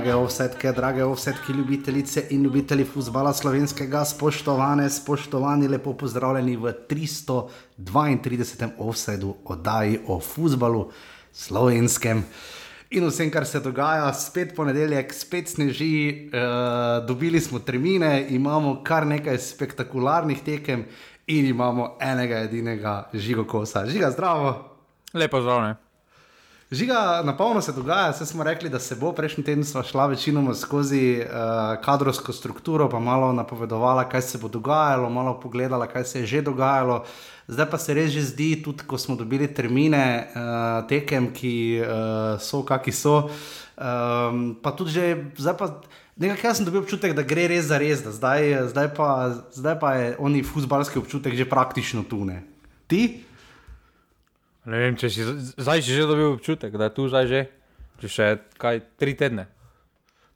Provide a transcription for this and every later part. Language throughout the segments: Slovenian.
Drage offsetke, drage offsetke, ljubitelice in ljubitelji futbola slovenskega, spoštovane, spoštovani, lepo pozdravljeni v 332. offsetu oddaji o futbalu slovenskem. In vsem, kar se dogaja, spet ponedeljek, spet sneži, uh, dobili smo termine, imamo kar nekaj spektakularnih tekem in imamo enega edinega žigo kosa. Žiga, zdravo. Lepo zdravo. Žiga, na polno se dogaja, vse smo rekli, da se bo prejšnji teden šla večinoma skozi uh, kadrovsko strukturo, pa malo napovedovala, kaj se bo dogajalo, malo pogledala, kaj se je že dogajalo. Zdaj pa se res že zdi, tudi ko smo dobili termine uh, tekem, ki uh, so, kakšni so. Um, pa tudi že, zdaj pa nekaj sem dobil občutek, da gre res za res, da zdaj, zdaj, pa, zdaj pa je oni futbalski občutek že praktično tu ne. Ti? Ne vem, če si zdaj že dobil občutek, da je tu zdaj že, že še kaj tri tedne.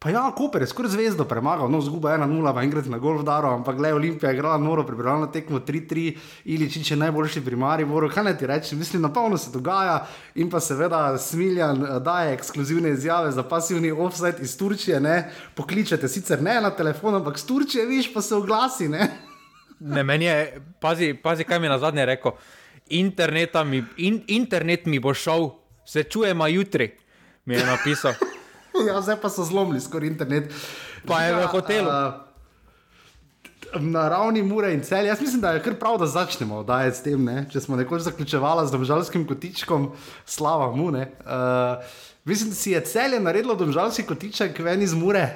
Pa ja, Koper je skoraj zvezdo premagal, no, zguba 1-0, pa enkrat na golf daro, ampak le Olimpija je igrala noro, pripravljena tekmo 3-3, ili če je najboljši primari, voro, kaj naj ti reči, mislim, na polno se dogaja in pa seveda Smiljan eh, daje ekskluzivne izjave za pasivni offset iz Turčije, ne, pokličete sicer ne na telefon, ampak z Turčije, viš, pa se oglasi, ne. Ne, meni je, pazi, pazi kaj mi je na zadnje rekel mi, in, internet mi bo šel, se čujemo jutri, mi je napisal. ja, zdaj pa so zlomili skoraj internet. Pa je v hotelu. Uh, Na ravni mure in cel, jaz mislim, da je kar prav, da začnemo s tem. Ne? Če smo nekoč zaključevali z domžalskim kotičkom, slava mu. Uh, mislim, da si je cel je naredilo domžalski kotiček ven iz mure.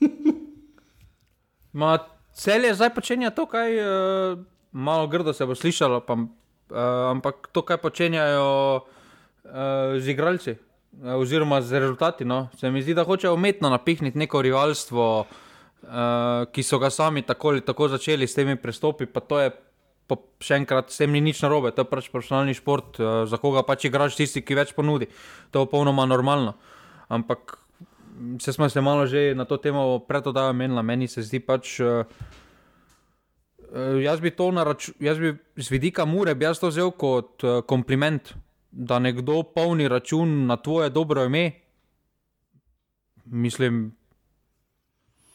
Ma, cel je zdaj počenja to, kaj. Uh malo grdo se bo slišalo, pa, uh, ampak to, kaj počenjajo uh, z igralci, uh, oziroma z rezultati. No. Se mi zdi, da hočejo umetno napihniti neko rivalstvo, uh, ki so ga sami tako ali tako začeli s temi prestopi. Pa to je pa še enkrat, s tem ni nič narobe, to je pač profesionalni šport, uh, za koga pač igraš tisti, ki več ponudi. To je popolnoma normalno. Ampak. Se smo se malo že na to temo predodajali, meni se zdi pač. Uh, jaz bi to na račun, z vidika mure, bi jaz to vzel kot uh, kompliment, da nekdo polni račun na tvoje dobro ime. Mislim,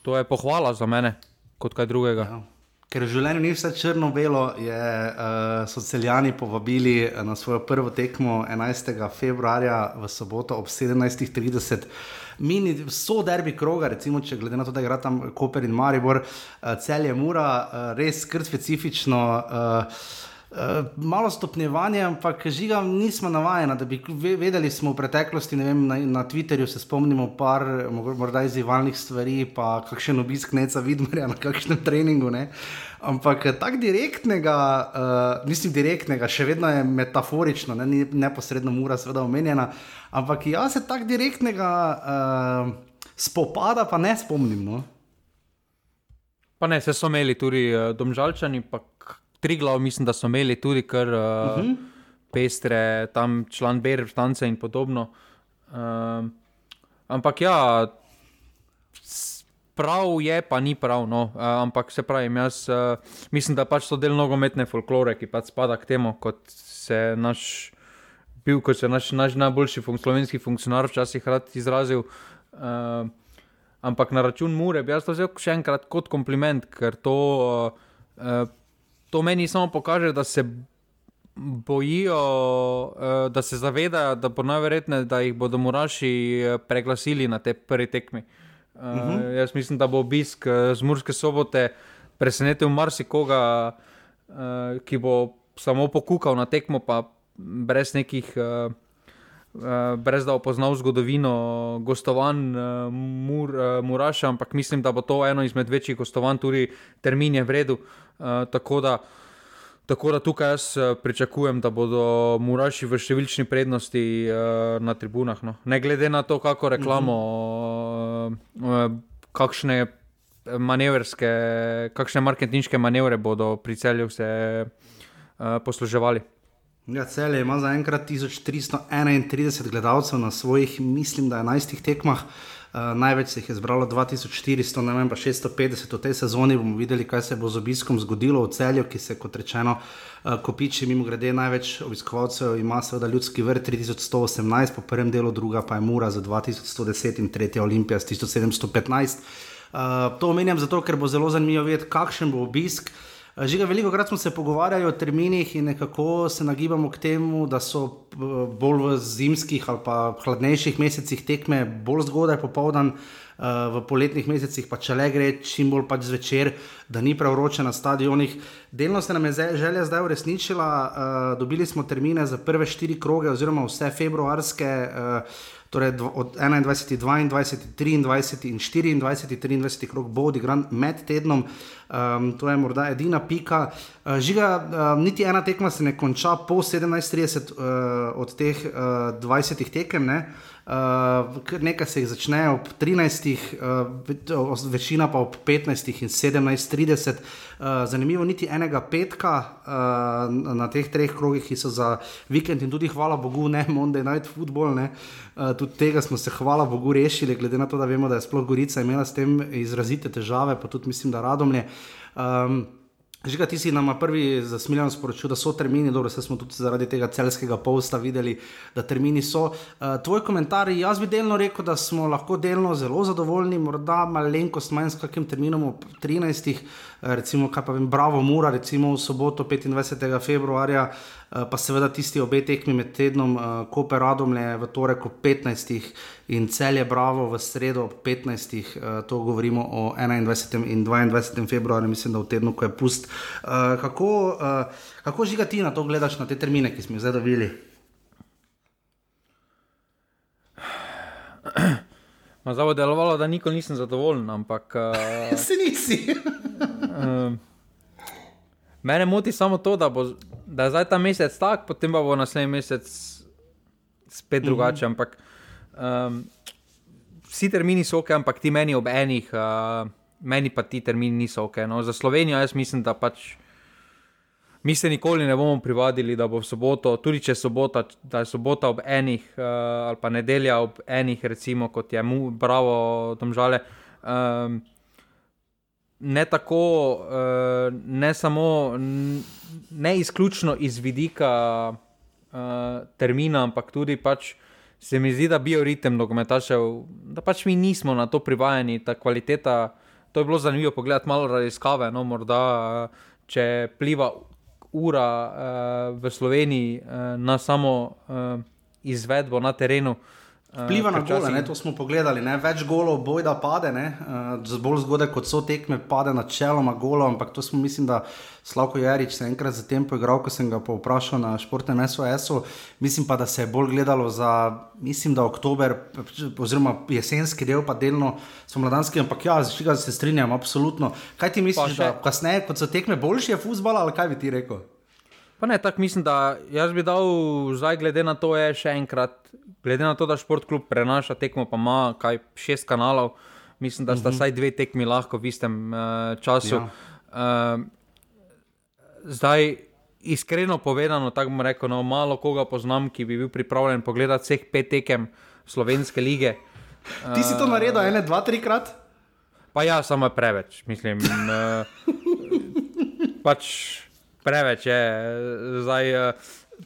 to je pohvala za mene, kot kaj drugega. Ja. Ker v življenju ni vse črno-belo, uh, so celjani povabili na svojo prvo tekmo 11. februarja v soboto ob 17.30 mini, so derbi kroga, recimo, če glede na to, da igra tam Koper in Maribor, uh, cel je mura, uh, res skrb specifično. Uh, Uh, malo stopnjevanje, ampak žiga nismo navajeni, da bi vedeli smo v preteklosti, vem, na, na Twitterju se spomnimo par morda izzivalnih stvari, pa kakšen obisk neca vidmarja na kakšnem treningu. Ne? Ampak tako direktnega, uh, mislim direktnega, še vedno je metaforično, ne? ni neposredno mura seveda omenjena, ampak jaz se tako direktnega uh, spopada pa ne spomnim. No? Pa ne, se so imeli tudi uh, domžalčani, pa tri glav, mislim, da so imeli tudi kar uh, uh -huh. pestre, tam član BR, stance in podobno. Uh, ampak ja, prav je, pa ni prav. No. Uh, ampak se pravi, jaz uh, mislim, da pač so del nogometne folklore, ki pač spada k temu, kot se naš. Bil, kot se naš, naš najboljši fun slovenski funkcionar včasih rad izrazil. Uh, ampak na račun Mure bi jaz to vzel še enkrat kot kompliment, ker to uh, to meni samo pokaže, da se bojijo, uh, da se zavedajo, da bo najverjetneje, da jih bodo moraši eh, preglasili na te prvi tekmi. Uh, uh -huh. Jaz mislim, da bo obisk z Murske sobote presenetil marsikoga, ki bo samo pokukal na tekmo, pa brez nekih. Uh, brez da opoznal zgodovino gostovanj uh, Mur, Muraša, ampak mislim, da bo to eno izmed večjih gostovanj, tudi termin je v redu. Tako, da, tako da tukaj jaz pričakujem, da bodo Muraši v številčni prednosti na tribunah. No. Ne glede na to, kako reklamo, uh, kakšne manevrske, kakšne marketinške manevre bodo pri celju se posluževali. Ja, Celje ima zaenkrat 1331 gledalcev na svojih, mislim, da 11 tekmah. Uh, največ se jih je zbralo 2400, ne vem pa 650 v tej sezoni. bomo videli, kaj se bo z obiskom zgodilo v celju, ki se kot rečeno uh, kopiči. Mimo grede, največ obiskovalcev ima seveda ljudski vrt 3118, po prvem delu, druga pa je Mura za 2110 in tretja Olimpija s 1715. Uh, to omenjam zato, ker bo zelo zanimivo videti, kakšen bo obisk. Že veliko krat smo se pogovarjali o terminih in nekako se nagibamo k temu, da so bolj v zimskih ali pa hladnejših mesecih tekme bolj zgodaj popoldan, v poletnih mesecih pa če le gre čim bolj pač zvečer, da ni prevroče na stadionih. Delno se nam je želja zdaj uresničila, dobili smo termine za prve štiri kroge oziroma vse februarske torej od 21, 22, 23 in 24, 23 krok bo odigran med tednom. Um, to je morda edina pika. Uh, žiga, uh, niti ena tekma se ne konča po 17:30 uh, od teh uh, 20 tekem. Ne? Uh, nekaj se jih začne ob 13, uh, večina pa ob 15 in 17:30. Uh, zanimivo, niti enega petka uh, na teh treh krogih, ki so za vikend in tudi, hvala Bogu, ne Monday Night Football. Ne? Uh, tudi tega smo se, hvala Bogu, rešili, glede na to, da vemo, da je sploh Gorica imela s tem izrazite težave, pa tudi mislim, da radomlje. Um, Že ga ti si nam prvi zasmiljen sporočil, da so termini, dobro, se smo tudi zaradi tega celskega posta videli, da termini so. Uh, tvoj komentar, jaz bi delno rekel, da smo lahko delno zelo zadovoljni, morda malenkost manj s kakim terminom ob 13. Recimo, kaj pa vem, Bravo Mura, recimo v soboto 25. februarja, uh, pa seveda tisti obe tekmi med tednom, uh, Koper Radomlje v torek ob 15 in cel je Bravo v sredo ob 15. Uh, to govorimo o 21. in 22. februarju, mislim, da v tednu, ko je pust. Kako, kako žiga ti na to gledaš, na te termine, ki smo jih zdaj dobili? Zdaj bo delovalo, da nikoli nisem zadovoljen, ampak. Uh, Se nisi. uh, mene moti samo to, da, bo, da je zdaj ta mesec tak, potem pa bo naslednji mesec spet drugače. Mm -hmm. Ampak um, vsi termini so ok, ampak ti meni ob enih, uh, meni pa ti termini niso ok. No, za Slovenijo jaz mislim, da pač. Mi se nikoli ne bomo privadili, da bo v soboto, tudi če sobota, da je sobota ob enih uh, ali pa nedelja ob enih, recimo kot je mu, bravo, tam žale. Um, ne tako, uh, ne samo, ne izključno iz vidika uh, termina, ampak tudi pač se mi zdi, da bioritem nogometašev, da pač mi nismo na to privajeni, ta kvaliteta. To je bilo zanimivo pogledati malo raziskave, no morda če pliva ura uh, v Sloveniji uh, na samo uh, izvedbo na terenu. Vpliva na gole, ne? to smo pogledali. Ne? Več golov, boj da pade, uh, bolj zgodaj kot so tekme, pade načeloma golo, ampak to smo, mislim, da Slavko Jarič se enkrat za tem poigral, ko sem ga povprašal na športnem SOS-u. Mislim pa, da se je bolj gledalo za, mislim, da oktober, oziroma jesenski del, pa delno so mladanski, ampak ja, z tega se strinjam, absolutno. Kaj ti misliš, da kasneje, kot so tekme, boljši je futbol ali kaj bi ti rekel? Pa ne, tako mislim, da jaz bi dal zdaj, glede na to, je še enkrat, glede na to, da šport klub prenaša tekmo, pa ima kaj šest kanalov, mislim, da sta uh -huh. vsaj dve tekmi lahko v istem uh, času. Ja. Uh, zdaj, iskreno povedano, tako bom rekel, no, malo koga poznam, ki bi bil pripravljen pogledati vseh pet tekem slovenske lige. Ti si to naredil, ene, dva, trikrat? Pa ja, samo preveč, mislim. Uh, pač, preveč je. Zdaj, eh,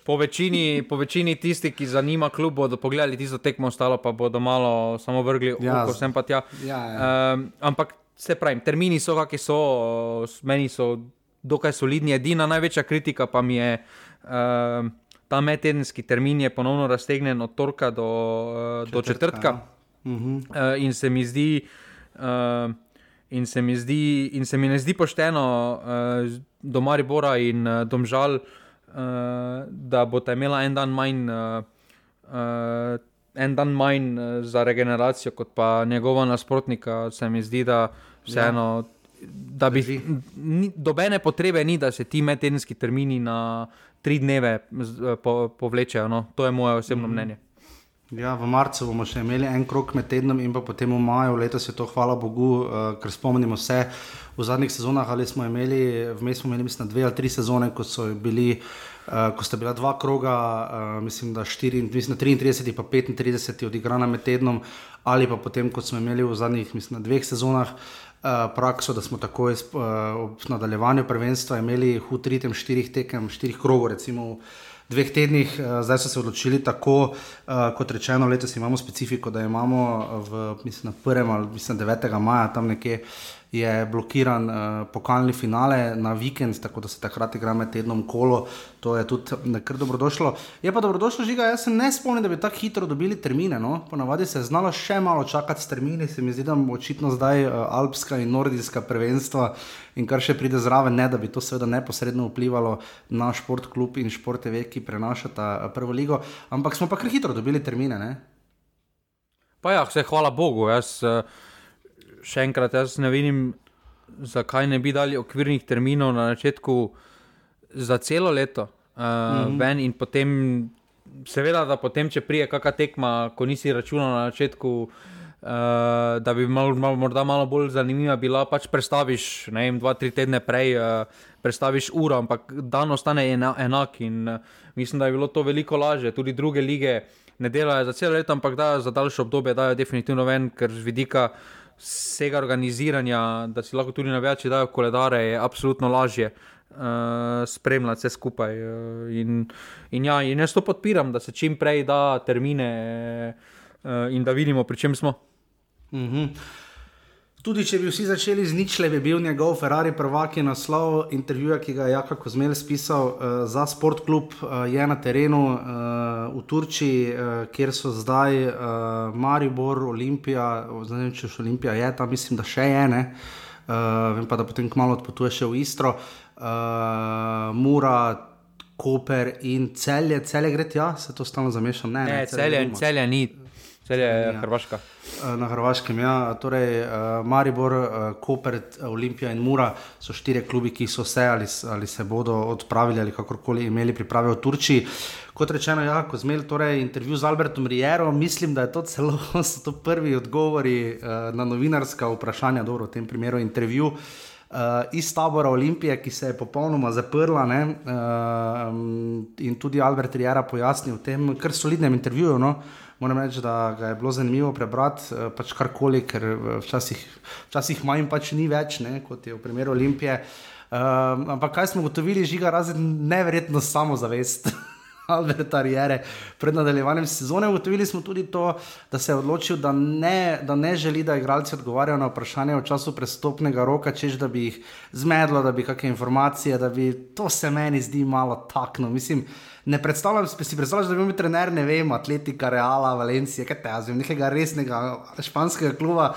po, večini, po večini tistih, ki zanima klub, bodo pogledali tisto tekmo, ostalo pa bodo malo samo vrgli, ja, oko sem pa tja. Ja, ja. Um, ampak se pravi, termini so, kakšni so, meni so dokaj solidni. Edina največja kritika pa mi je. Um, Ta medtedenski termin je ponovno raztegnjen od torka do, četrtka. do četrtka. Uh -huh. uh, in se mi zdi, uh, in se mi, zdi, in se mi ne zdi pošteno, uh, do Maribora in uh, Domžal, uh, da bo ta imela en dan manj. Uh, uh, En dan manj za regeneracijo, kot pa njegova nasprotnika, se mi zdi, da vseeno, ja. da bi ni, dobene potrebe ni, da se ti medtedenski termini na tri dneve po, povlečejo. No? To je moje osebno mm. mnenje. Ja, v marcu bomo še imeli en krok med tednom in potem v maju, letos je to, hvala Bogu, uh, ker spomnimo se v zadnjih sezonah, ali smo imeli, vmes smo imeli, mislim, dve ali tri sezone, ko so bili. Uh, ko sta bila dva kroga, uh, mislim, da 4, mislim, 33 in 35 odigrana med tednom, ali pa potem, kot smo imeli v zadnjih mislim, dveh sezonah, uh, prakso, da smo takoj ob nadaljevanju prvenstva imeli hud ritem štirih tekem, štirih krogov, recimo dveh tednih, uh, zdaj so se odločili tako, uh, kot rečeno, letos imamo specifiko, da imamo v mislim, prvem ali mislim, 9. maja tam nekje je blokiran uh, pokalni finale na vikend, tako da se takrat igra med tednom kolo. To je tudi nekaj dobrodošlo. Je pa dobrodošlo, žiga. Jaz se ne spomnim, da bi tako hitro dobili termine. No? Ponavadi se je znalo še malo čakati s termini, se mi zdi, da bo očitno zdaj uh, alpska in nordijska prvenstva in kar še pride zraven, ne da bi to seveda neposredno vplivalo na šport klub in šport TV, ki prenašata prvo ligo. Ampak smo pa kar hitro dobili termine. Ne? Pa ja, vse hvala Bogu. Jaz, uh še enkrat, jaz ne vidim, zakaj ne bi dali okvirnih terminov na začetku za celo leto. Uh, mm -hmm. ven in potem, seveda, da potem, če prije kakšna tekma, ko nisi računal na začetku. Uh, da bi mal, mal, morda malo bolj zanimiva bila, pač predstaviš, ne vem, dva, tri tedne prej, uh, predstaviš uro, ampak dan ostane ena, enak. In uh, mislim, da je bilo to veliko lažje. Tudi druge lige ne delajo za celo leto, ampak da za daljše obdobje dajo definitivno ven, ker z vidika uh, vsega organiziranja, da si lahko tudi navijači dajo koledare, je apsolutno lažje uh, spremljati vse skupaj. Uh, in, in, ja, in jaz to podpiram, da se čim prej da termine uh, in da vidimo, pri čem smo. Mm -hmm. Tudi če bi vsi začeli z ničle, bi bil njegov Ferrari prvak in naslov intervjuja, ki ga je Jaka Kozmel spisal uh, za Sport Club, uh, je na terenu uh, v Turčiji, uh, kjer so zdaj uh, Maribor, Olimpija, ne vem če še Olimpija je tam, mislim, da še je ene. Uh, vem pa, da potem kmalo odpotuje še v Istro, uh, Mura, Koper in celje, celje gre tja, se to stalno zamešam. Ne, ne, ne celje, celje ni. Celje je Hrvaška. Eh, na Hrvaškem, ja. Torej, uh, Maribor, uh, Koper, Olimpija in Mura so štiri klubi, ki so se ali, ali se bodo odpravili ali kakorkoli imeli priprave v Turčiji. Kot rečeno, ja, ko smo imeli torej, intervju z Albertom Rierom, mislim, da je to celo to prvi odgovori na novinarska vprašanja, dobro, v tem primeru intervju. Uh, iz tabora Olimpije, ki se je popolnoma zaprla, uh, in tudi Albert Riera pojasnil v tem kar solidnem intervjuju. No, moram reči, da ga je bilo zanimivo prebrati, eh, pač karkoli, ker eh, včasih, včasih manj pač ni več, ne, kot je v primeru Olimpije. Um, ampak kaj smo ugotovili, žiga razen neverjetno samozavest. Alberta Riere pred nadaljevanjem sezone. Ugotovili smo tudi to, da se je odločil, da ne, da ne želi, da igralci odgovarjajo na vprašanje v času prestopnega roka, čež da bi jih zmedlo, da bi kakšne informacije, da bi to se meni zdi malo takno. Mislim, ne predstavljam si, predstavljaš, da bi bil trener, ne vem, Atletika, Reala, Valencija, kaj te jaz vem, nekega resnega španskega kluba.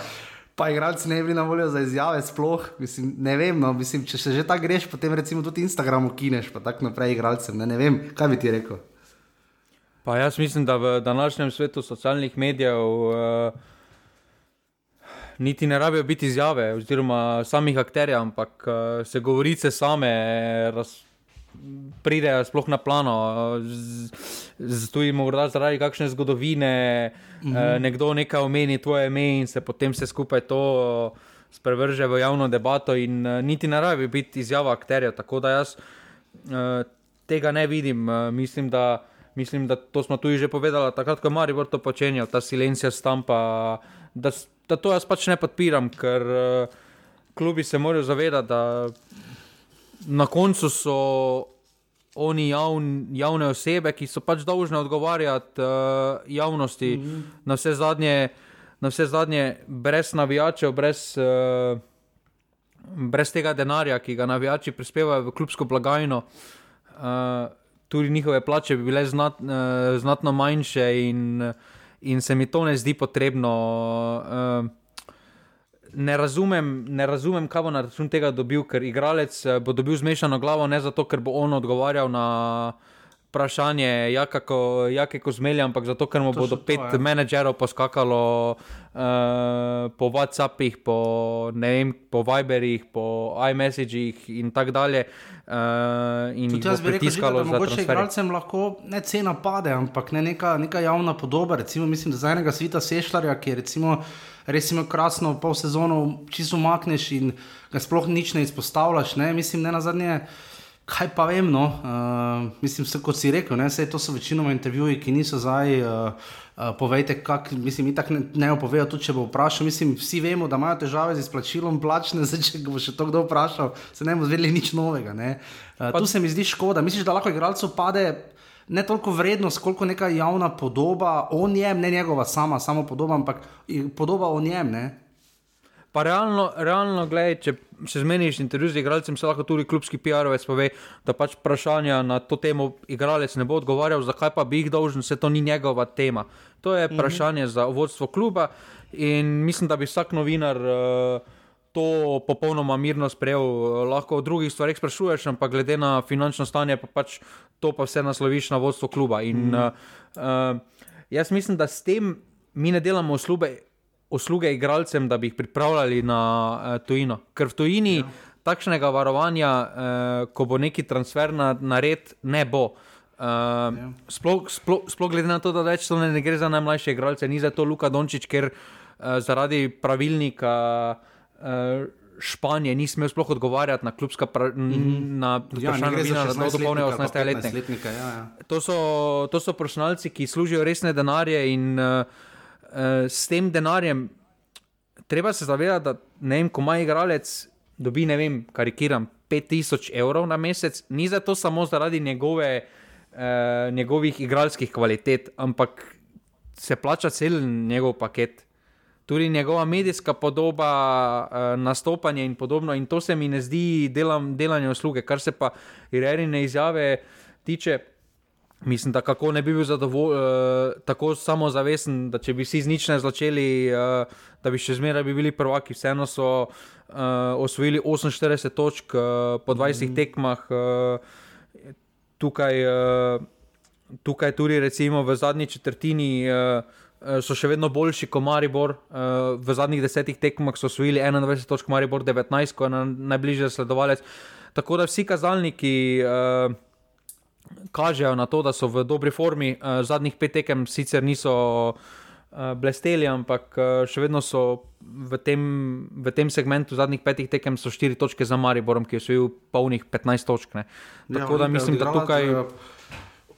Pa igralci ne bi bili na voljo za izjave, sploh. Mislim, ne vem, no, mislim, če se že tako greš, potem recimo tudi Instagram ukineš, pa tako naprej igralcem. Ne, ne vem, kaj bi ti rekel. Pa jaz mislim, da v današnjem svetu socialnih medijev uh, niti ne rabijo biti izjave, oziroma samih akterjev, ampak uh, se govorice same. Raz, pridejo sploh na plano, tudi morda zaradi kakšne zgodovine, mm -hmm. nekdo nekaj omeni tvoje ime in se potem vse skupaj to sprevrže v javno debato in eh, niti ne rabi biti izjava akterja. Tako da jaz eh, tega ne vidim. Mislim, da, mislim, da to smo tudi že povedali, takrat, ko je Maribor to počenjal, ta silencija stampa, da, da to jaz pač ne podpiram, ker klubi se morajo zavedati, da na koncu so oni javn, javne osebe, ki so pač dolžne odgovarjati uh, javnosti mm -hmm. na, vse zadnje, na vse zadnje, brez navijačev, brez, uh, brez tega denarja, ki ga navijači prispevajo v klubsko blagajno. Uh, tudi njihove plače bi bile znat, uh, znatno manjše, in, in se mi to ne zdi potrebno. Uh, ne razumem, ne razumem, kaj bo na račun tega dobil, ker igralec eh, bo dobil zmešano glavo, ne zato, ker bo on odgovarjal na vprašanje, ja, kako ja, zmelja, ampak zato, ker mu bodo pet to, ja. menedžerov poskakalo uh, po WhatsAppih, po, vem, po Viberih, po iMessagih in tako dalje. Uh, in tudi jaz bi rekel, da je mogoče igralcem lahko ne cena pade, ampak ne neka, neka javna podoba. Recimo, mislim, da za enega svita Sešljarja, ki je recimo. Res ima krasno pol sezono, čisto umakneš in ga sploh nič ne izpostavljaš. Ne? Mislim, ne na zadnje. Kaj pa vem, no, uh, mislim, vse, kot si rekel, ne, to so večinoma intervjuji, ki niso zdaj. Uh, uh, povejte, kako, mislim, tako ne, ne opovejo, tudi če bo vprašal. Mislim, vsi vemo, da imajo težave z izplačilom plačne, zdaj, če bo še to kdo vprašal, se ne bo zvedeli nič novega. Uh, tu se mi zdi škoda. Misliš, da lahko igralcu pade ne toliko vrednost, koliko neka javna podoba o njem, ne njegova sama, samo podoba, ampak podoba o njem. Ne? Pa realno, realno gledaj, če se zmeniš intervju z igralcem, se lahko tudi klubski PR-ovec pove, da pač vprašanja na to temo igralec ne bo odgovarjal, zakaj pa bi jih dolžen, se to ni njegova tema. To je mhm. vprašanje mm -hmm. za vodstvo kluba in mislim, da bi vsak novinar. Uh, To popolnoma mirno sprejel, lahko o drugih stvarih sprašuješ, ampak glede na finančno stanje, pa pač to pa vse nasloviš na vodstvo kluba. In, mm. uh, uh, jaz mislim, da s tem mi ne delamo usluge, usluge igralcem, da bi jih pripravljali na uh, tujino. Ker v tujini ja. takšnega varovanja, uh, ko bo neki transfer na, na red, ne bo. Uh, ja. sploh, sploh, sploh glede na to, da več to ne, ne gre za najmlajše igralce, ni za to Luka Dončić, ker uh, zaradi pravilnika. Uh, Španije ni smel sploh odgovarjati na klubska pra, mm -hmm. na ja, vprašanja, da so dopolnjeni 18 letnika. Ja, ja. To, to so profesionalci, ki služijo resne denarje in uh, uh, s tem denarjem, treba se zavedati, da ne vem, ko ima igralec, dobi ne vem, karikiram 5000 evrov na mesec, ni za to samo zaradi njegove, uh, njegovih igralskih kvalitet, ampak se plača cel njegov paket. Tudi njegova medijska podoba, uh, nastopanje in podobno, in to se mi ne zdi delam, delanje usluge, kar se pa Irene izjave tiče. Mislim, da kako ne bi bil zadovolj, uh, tako samozavesten, da če bi si z nič ne začeli, uh, da bi še zmeraj bi bili prvaki. Vseeno so uh, osvojili 48 točk uh, po 20 mm. tekmah, uh, tukaj, uh, tukaj tudi recimo v zadnji četrtini. Uh, So še vedno boljši kot Maribor. V zadnjih desetih tekmah so osvojili 21 točk, Maribor 19, ko je najbližji sledovalec. Tako da vsi kazalniki kažejo na to, da so v dobri formi. Uh, zadnjih pet tekem sicer niso uh, blesteli, ampak uh, še vedno so v tem, v tem segmentu zadnjih petih tekem so štiri točke za Mariborom, ki je osvojil polnih 15 točk. Ne. Ja, Tako ja, da mislim, da tukaj.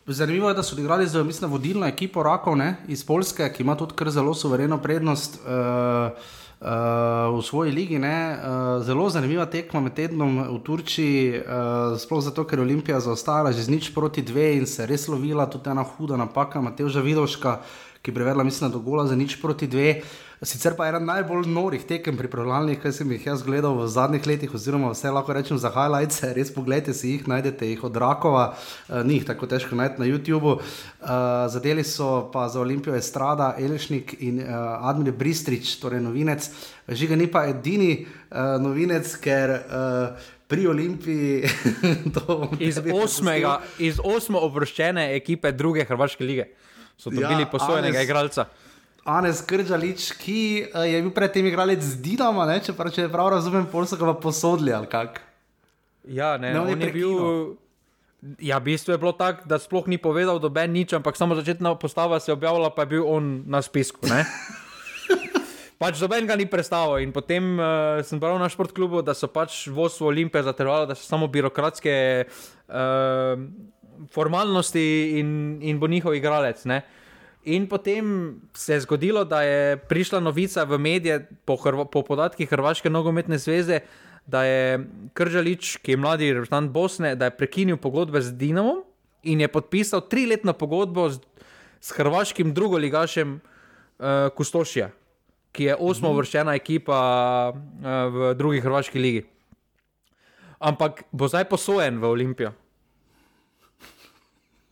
Zanimivo je, da so odigrali z mislim, vodilno ekipo Rakov ne, iz Polske, ki ima tudi kar zelo suvereno prednost. Uh, uh, v svoji ligi. Uh, zelo zanimiva tekma med tednom v Turčiji, uh, sploh zato, ker je Olimpija zaostala že z nič proti dve in se je res lovila tudi ena huda napaka, Mateoža Vidoška, ki je prevedla, mislim, do gola za nič proti dve. Sicer pa je eden najbolj norih tekem pripravljalnih, kaj sem jih jaz gledal v zadnjih letih, oziroma vse lahko rečem za highlights, res pogledajte si jih, najdete jih od Rakova, uh, ni jih tako težko najti na YouTubu. Uh, zadeli so pa za Olimpijo Estrada, Elešnik in uh, Admir Bristrič, torej novinec. Žiga ni pa edini uh, novinec, ker. Uh, Pri Olimpiji iz, osmega, iz osmo obroščene ekipe druge Hrvaške lige so dobili ja, posojenega igralca. Anes Krdžalič, ki uh, je bil predtem igralec z Dinama, če, pra, če prav razumem, pol so ga posodili ali kak. Ja, ne, ne, on, on je, je bil. Ja, v bistvu je bilo tako, da sploh ni povedal, da je nič, ampak samo začetna postava se je objavila, pa je bil on na spisku. pač doben ga ni predstavil. In potem uh, sem bral na športklubu, da so pač vodstvo Olimpije zatrvalo, da so samo birokratske. Uh, formalnosti in, in bo njihov igralec. Ne? In potem se je zgodilo, da je prišla novica v medije po, po podatkih Hrvaške nogometne zveze, da je Kržalič, ki je mladi reprezentant Bosne, da je prekinil pogodbe z Dinamom in je podpisal triletno pogodbo z, s hrvaškim drugoligašem uh, Kustošija, ki je osmo mhm. vrščena ekipa uh, v drugi hrvaški ligi. Ampak bo zdaj posojen v Olimpijo.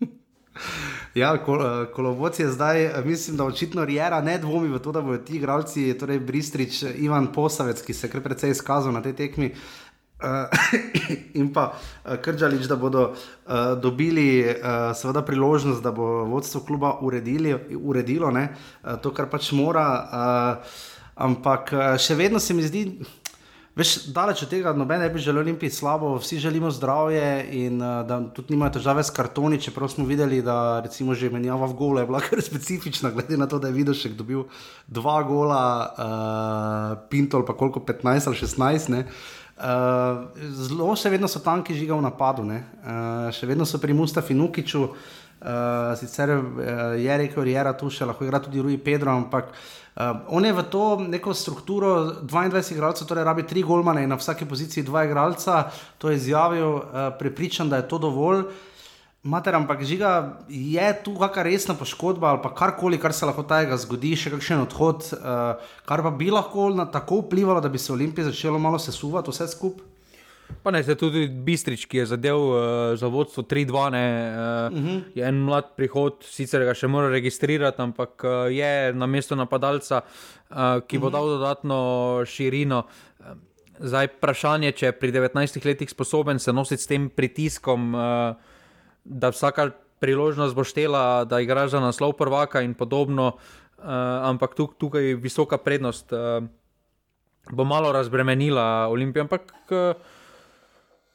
Ja, kol, kolovoc je zdaj, mislim, da očitno Rijera ne dvomi v to, da bodo ti igralci, torej Bristrič, Ivan Posavec, ki se je kar precej izkazal na tej tekmi. Uh, in pa uh, Krčalič, da bodo uh, dobili uh, seveda priložnost, da bo vodstvo kluba uredili, uredilo ne, uh, to, kar pač mora. Uh, ampak uh, še vedno se mi zdi, veš, daleč od tega, noben ne bi želel Olimpiji slabo, vsi želimo zdravje in uh, da tudi nimajo težave s kartoni. Čeprav smo videli, da recimo že menjava v gole je bila kar specifična, glede na to, da je videl še dobil dva gola, uh, Pintol pa koliko 15 ali 16. Ne. Uh, zelo še vedno so tanki žiga v napadu, uh, še vedno so pri Mustafi Nukiču, uh, sicer uh, je rekel, je tu še lahko igra tudi Rui Pedro, ampak uh, on je v to neko strukturo 22 igralcev, torej rabi tri golmane in na vsaki poziciji dva igralca, to je izjavil, uh, prepričan, da je to dovolj. Mater, ampak žiga, je tu kakšna resna poškodba ali karkoli, kar se lahko tega zgodi, še kakšen odhod, uh, kar pa bi lahko na tako vplivalo, da bi se Olimpija začela malo sesuvati, vse skupaj. Pa ne, zdaj tudi Bistrič, ki je zadev uh, za vodstvo 3-2, uh, uh -huh. je en mlad prihod, sicer ga še mora registrirati, ampak uh, je na mestu napadalca, uh, ki bo uh -huh. dal dodatno širino. Zdaj, vprašanje, če je pri 19 letih sposoben se nositi s tem pritiskom. Uh, da vsaka priložnost bo štela, da igraš za naslov prvaka in podobno, uh, ampak tuk, tukaj je visoka prednost. Uh, bo malo razbremenila Olimpijo, ampak uh,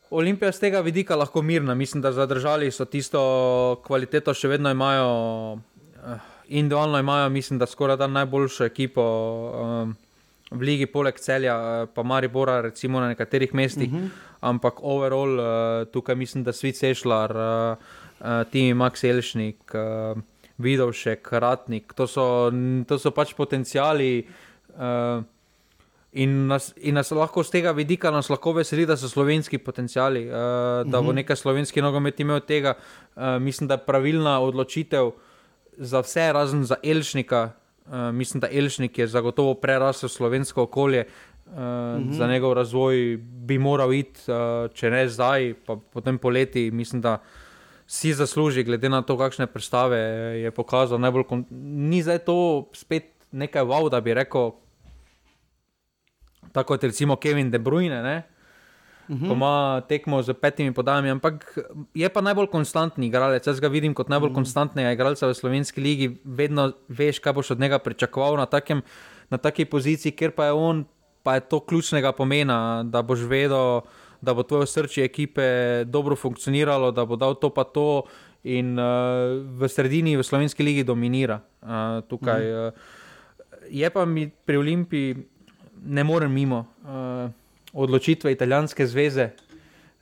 Olimpija z tega vidika lahko mirna. Mislim, da zadržali so tisto kvaliteto, še vedno imajo, uh, individualno imajo, mislim, da skoraj da najboljšo ekipo. Uh, V ligi, poleg celja, pa Maribora, recimo na nekaterih mestih, uh mhm. -huh ampak overall uh, tukaj mislim, da svet sešljar, uh, uh, Timi Max Elšnik, uh, Vidovšek, Ratnik, to so, to so pač potencijali. Uh, In nas, in nas lahko z tega vidika lahko veseli, da so slovenski potencijali, uh, da bo mhm. nekaj slovenski nogomet imel tega. Uh, mislim, da je pravilna odločitev za vse, razen za Elšnika. Uh, mislim, da Elšnik je zagotovo prerasel slovensko okolje, uh, mm -hmm. za njegov razvoj bi moral iti, uh, če ne zdaj, pa potem poleti. Mislim, da si zasluži, glede na to, kakšne predstave je pokazal. Ni zdaj to spet nekaj wow, da bi rekel, tako kot recimo Kevin De Bruyne. Ne? Ko ima tekmo z petimi podajami, ampak je pa najbolj konstantni igralec. Jaz ga vidim kot najbolj mm. konstantnega igralca v slovenski ligi, vedno veš, kaj boš od njega pričakoval na, takem, na taki poziciji, ker pa je on pa je to ključnega pomena, da boš vedel, da bo tvoje srce ekipe dobro funkcioniralo, da bo dal to pa to in uh, v sredini, v slovenski ligi dominira. Uh, tukaj, uh, je pa mi pri Olimpiji, ne morem mimo uh, odločitve italijanske zveze.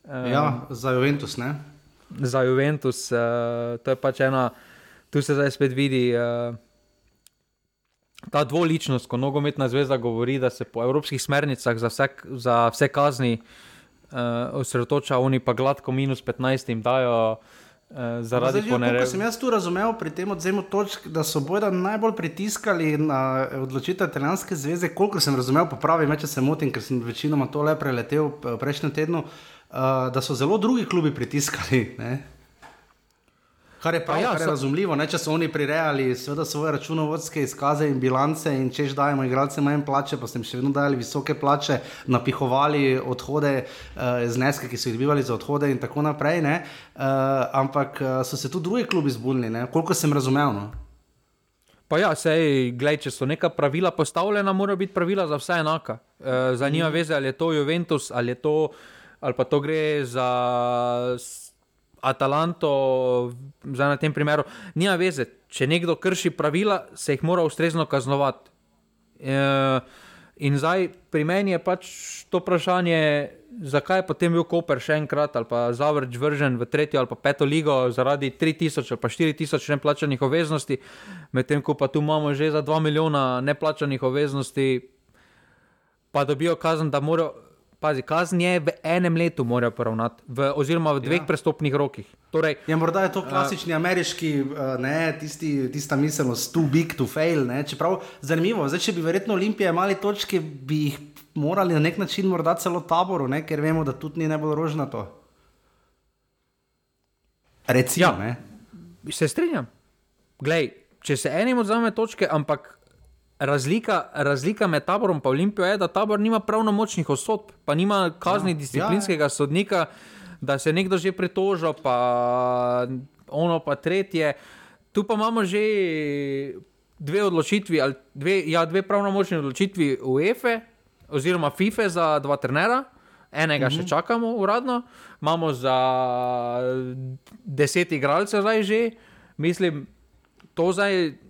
Uh, ja, za Juventus. Ne? Za Juventus, uh, to je pač ena, tu se zdaj spet vidi. Uh, ta dvoličnost, ko nogometna zveza govori, da se po evropskih smernicah za vse, za vse kazni uh, osredotoča, oni pa gladko minus 15 jim dajo. Uh, zaradi tega, kar sem jaz tu razumel pri tem odzemu točk, da so bojda najbolj pritiskali na odločitev italijanske zveze, koliko sem razumel, pa pravi, če se motim, ker sem večinoma to le preletel v prejšnjem tednu, uh, da so zelo drugi klubi pritiskali. Ne? Kar je prav, ja, kar je so... razumljivo, ne? če so oni prirejali svoje računovodske izkaze in bilance in češ dajemo igralcem manj plače, pa ste jim še vedno dajali visoke plače, napihovali odhode, uh, zneske, ki so jih dobivali za odhode in tako naprej. Uh, ampak uh, so se tudi drugi klubi zbunili, koliko sem razumel. No? Pa ja, sej, gled, če so neka pravila postavljena, morajo biti pravila za vse enaka. E, za njima veze, ali je to Juventus, ali, je to, ali pa to gre za Atalanto, zdaj na tem primeru, nima veze. Če nekdo krši pravila, se jih mora ustrezno kaznovati. E, in zdaj pri meni je pač to vprašanje, zakaj je potem bil Koper še enkrat ali pa zavrč vržen v tretjo ali pa peto ligo zaradi 3000 ali pa 4000 neplačanih obveznosti, medtem ko pa tu imamo že za 2 milijona neplačanih obveznosti, pa dobijo kazen, da morajo. Pazi, kazen je v enem letu, morajo poravnati, v, oziroma v dveh ja. prestopnih rokih. Torej, ja, morda je to klasični uh, ameriški, uh, ne, tisti, tista miselnost, too big to fail. Ne, čeprav, zanimivo, zdaj, če bi verjetno Olimpije imeli točke, bi jih morali na nek način morda celo taboru, ne, ker vemo, da tudi ni najbolj rožnato. Recimo, ja, se strinjam. Glej, če se enim odzame točke, ampak razlika, razlika med taborom in Olimpijo je, da tabor nima pravnomočnih osodb, pa nima kazni ja, disciplinskega ja, ja. sodnika, da se nekdo že pritožil, pa ono pa tretje. Tu pa imamo že dve odločitvi, dve, ja, dve pravnomočni odločitvi UEFA oziroma FIFA za dva trenera. Enega -huh. še mhm. čakamo, uradno, imamo za deset igralcev, zdaj že. Mislim, to je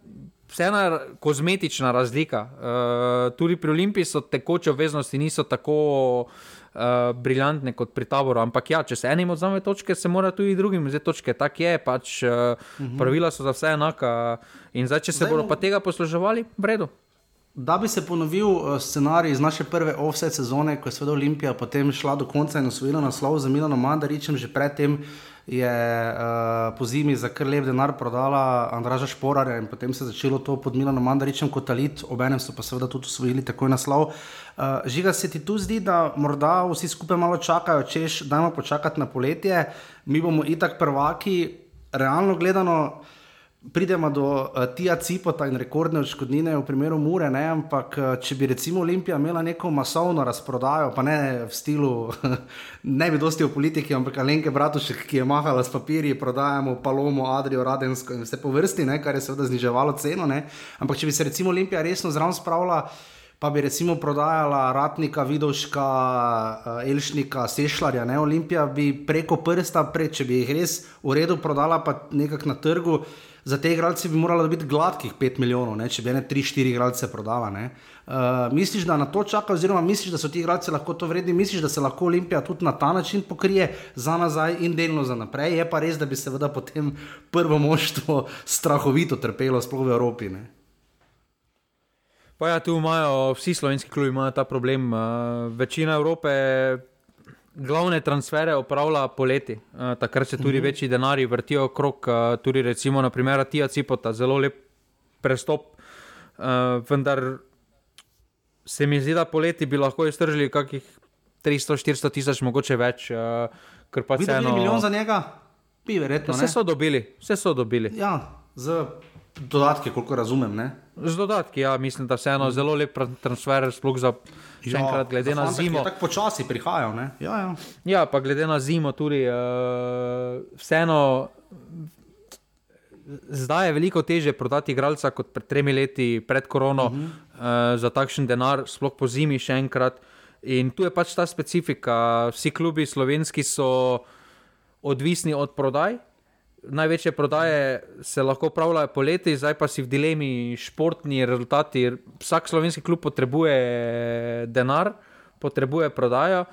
vseeno kozmetična razlika. Uh, tudi pri Olimpiji so tekoče obveznosti, niso tako uh, briljantne kot pri taboru. Ampak ja, če se enim odzame točke, se mora tudi drugim vzeti točke. Tako je, pač, uh, uh -huh. pravila so za vse enaka. In zdaj, če se zdaj, bodo pa tega posluževali, v redu. Da bi se ponovil scenarij iz naše prve offset sezone, ko je Sveda Olimpija potem šla do konca in osvojila naslov za Milano Mandaričem, že predtem je uh, po zimi za kar lep denar prodala Andraža Šporarja in potem se je začelo to pod Milano Mandaričem kot talit, obenem so pa seveda tudi usvojili takoj naslov. Uh, žiga se ti tu zdi, da morda vsi skupaj malo čakajo, češ, dajmo počakati na poletje, mi bomo itak prvaki, realno gledano pridemo do uh, tija cipota in rekordne odškodnine v primeru Mure, ne? ampak uh, če bi recimo Olimpija imela neko masovno razprodajo, pa ne v stilu, ne bi dosti v politiki, ampak Alenke Bratušek, ki je mahala s papirji, prodajamo Palomo, Adrijo, Radensko in vse po vrsti, ne? kar je seveda zniževalo ceno. Ne? Ampak če bi se recimo Olimpija resno zraven spravila. Pa bi recimo prodajala Ratnika, Vidoška, eh, Elšnika, Sešljarja, ne Olimpija, bi preko prsta, pre, če bi jih res v redu prodala, pa nekako na trgu, za te igralce bi moralo biti gladkih 5 milijonov, ne? če bi ene 3-4 igralce prodala. Uh, misliš, da na to čaka, oziroma misliš, da so ti igralci lahko to vredni, misliš, da se lahko Olimpija tudi na ta način pokrije za nazaj in delno za naprej. Je pa res, da bi se vda potem prvo moštvo strahovito trpelo, sploh v Evropi. Ne? Pa ja, tu imajo vsi slovenski klubi ta problem. Uh, večina Evrope glavne transfere opravlja poleti, uh, takrat se tudi mhm. -huh. večji denari vrtijo okrog, uh, tudi recimo na primer Tija Cipota, zelo lep prestop. Uh, vendar se mi zdi, da poleti bi lahko iztržili kakih 300-400 tisoč, mogoče več. Uh, ker pa se eno milijon za njega, bi verjetno. Vse so dobili, vse so dobili. Ja, z dodatki, koliko razumem. Ne? Z dodatki, ja, mislim, da se eno zelo lep transfer, sploh za. Še enkrat, glede na zimo. Tako počasi prihajajo. Ja, ja. ja, pa glede na zimo, tudi uh, vseeno. Zdaj je veliko teže prodati igralca kot pred tremi leti, pred korono, uh -huh. uh, za takšen denar, sploh po zimi, še enkrat. In tu je pač ta specifika. Vsi klubi slovenski so odvisni od prodaj, največje prodaje se lahko upravljajo poleti, zdaj pa si v dilemi športni rezultati. Vsak slovenski klub potrebuje denar, potrebuje prodajo,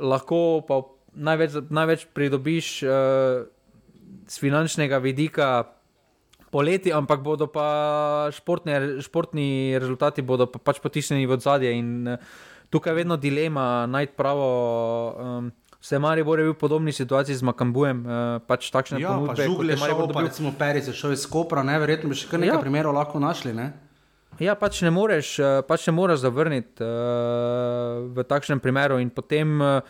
lahko pa največ, največ pridobiš uh, z finančnega vidika. Poleti, ampak bodo pa športni, športni rezultati bodo pa pač potisnjeni v zadje. In uh, tukaj je vedno dilema najti pravo. Um, Vse mari bo bil v podobni situaciji z Makambujem, uh, pač takšne ja, ponudbe. Žugle, šel, pa, dobil... recimo Perice, šel iz Kopra, ne, verjetno bi še kar nekaj ja. primerov lahko našli, ne? Ja, pač ne moreš, eh, pač ne moreš zavrniti uh, v takšnem primeru in potem uh,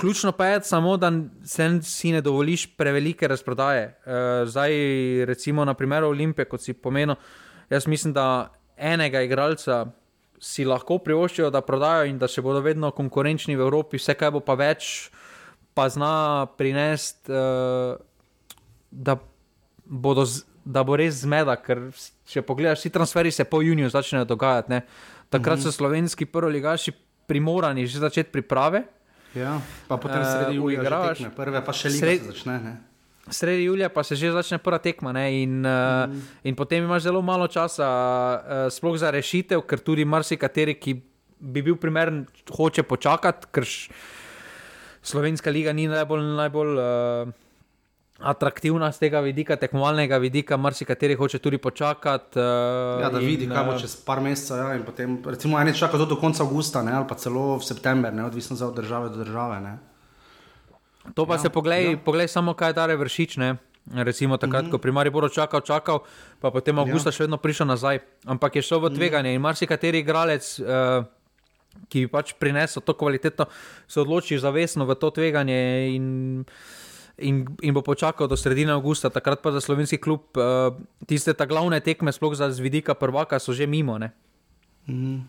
ključno pa je samo, da se si ne dovoliš prevelike razprodaje. Uh, zdaj, recimo na primeru Olimpije, kot si pomenil, jaz mislim, da enega igralca si lahko privoščijo, da prodajo in da še bodo vedno konkurenčni v Evropi, vse kaj bo pa več, pa zna prinesti, uh, da, da bo res zmeda. Ker če pogledaš, vsi transferi se po juniju začnejo dogajati. Ne? Takrat so mhm. slovenski prvi ligaši primorani že začeti priprave. Ja, pa potem uh, sredi julija, prve pa še leta začne. Ne? Sredi julija pa se že začne prva tekma, in, uh, mm. in potem imaš zelo malo časa, uh, sploh za rešitev, ker tudi marsikateri, ki bi bil primeren, hoče počakati, ker Slovenska liga ni najbolj, najbolj uh, atraktivna z tega vidika, tekmovalnega vidika, marsikateri hoče tudi počakati. Uh, ja, da in, vidi, kaj bo čez par mesecev. Ja, potem, recimo, eni čakajo do konca avgusta ali pa celo v september, ne, odvisno od države do države. Ne. To pa ja, se poglej, ja. poglej samo, kaj je ta revršič. Ne? Recimo takrat, mm -hmm. ko primarni bo čakal, čakal, pa potem avgusta ja. še vedno prišel nazaj. Ampak je šel v mhm. tveganje in marsikateri igralec, uh, ki bi pač prinesel to kvaliteto, se odloči zavestno v to tveganje. In in, in bo počakal do sredine avgusta, takrat pa za slovenski klub uh, tiste ta glavne tekme, sploh za zvidika prvaka, so že mimo. Mm.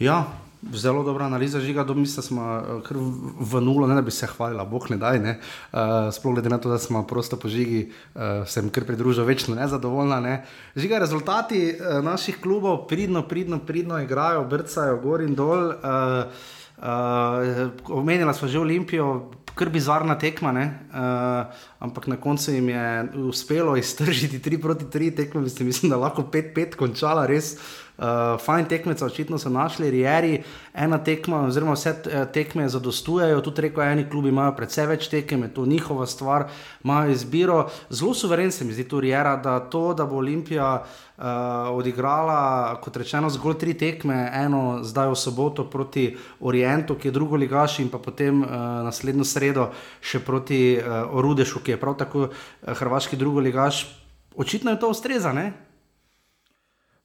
Ja, zelo dobra analiza, žiga, da smo uh, v nulo, ne da bi se hvalila, boh ne daj. Ne? Uh, sploh glede na to, da smo prosto po žigi, uh, sem kar pridružil večno nezadovoljna. Ne? Žiga, rezultati uh, naših klubov pridno, pridno, pridno igrajo, brcajo gor in dol. Uh, Uh, omenila smo že Olimpijo, kar bizarna tekma, uh, ampak na koncu jim je uspelo iztržiti 3 proti 3 tekme, mislim, da lahko 5-5 končala, res uh, fajn tekmece, očitno so našli, Rieri, ena tekma, oziroma vse eh, tekme zadostujejo, tudi reko, eni klubi imajo predvsej več tekem, je to njihova stvar, imajo izbiro. Zelo suveren se mi zdi tu Riera, da to, da bo Olimpija. Uh, odigrala, kot rečeno, zgolj tri tekme, eno zdaj v soboto proti Orientu, ki je drugo ligaš, in pa potem uh, naslednjo sredo še proti uh, Orudešu, ki je prav tako uh, hrvaški drugo ligaš. Očitno je to ustreza, ne?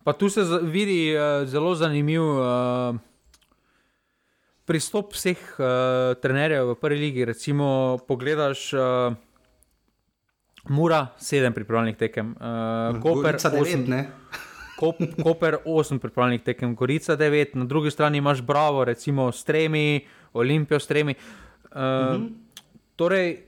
Pa tu se vidi uh, zelo zanimiv uh, pristop vseh uh, trenerjev v prvi legi. Recimo, pogledaš. Uh, Mura, sedem pripravljenih tekem, uh, Koper, osem, Kop, Koper, osem pripravljenih tekem, Gorica, devet, na drugi strani imaš Bravo, recimo Stremi, Olimpijo, Stremi. Uh, uh -huh. Torej,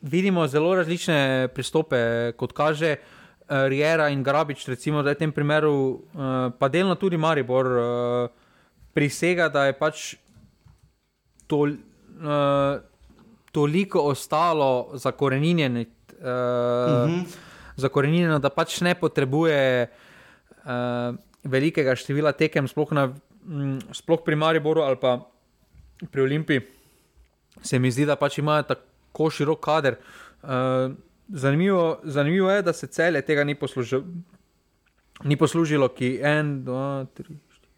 vidimo zelo različne pristope, kot kaže. Uh, Riera in Grabič, recimo, da je v tem primeru, uh, pa delno tudi Maribor, uh, prisega, da je pač to, uh, toliko ostalo zakorenjeno, uh, uh -huh. zakorenjeno, da pač ne potrebuje uh, velikega števila tekem, sploh, na, m, sploh pri Mariboru ali pa pri Olimpiji. Se mi zdi, da pač imajo tako širok kader. Uh, zanimivo, zanimivo je, da se cele tega ni, poslužil, ni poslužilo, ki en, dva, tri, štiri,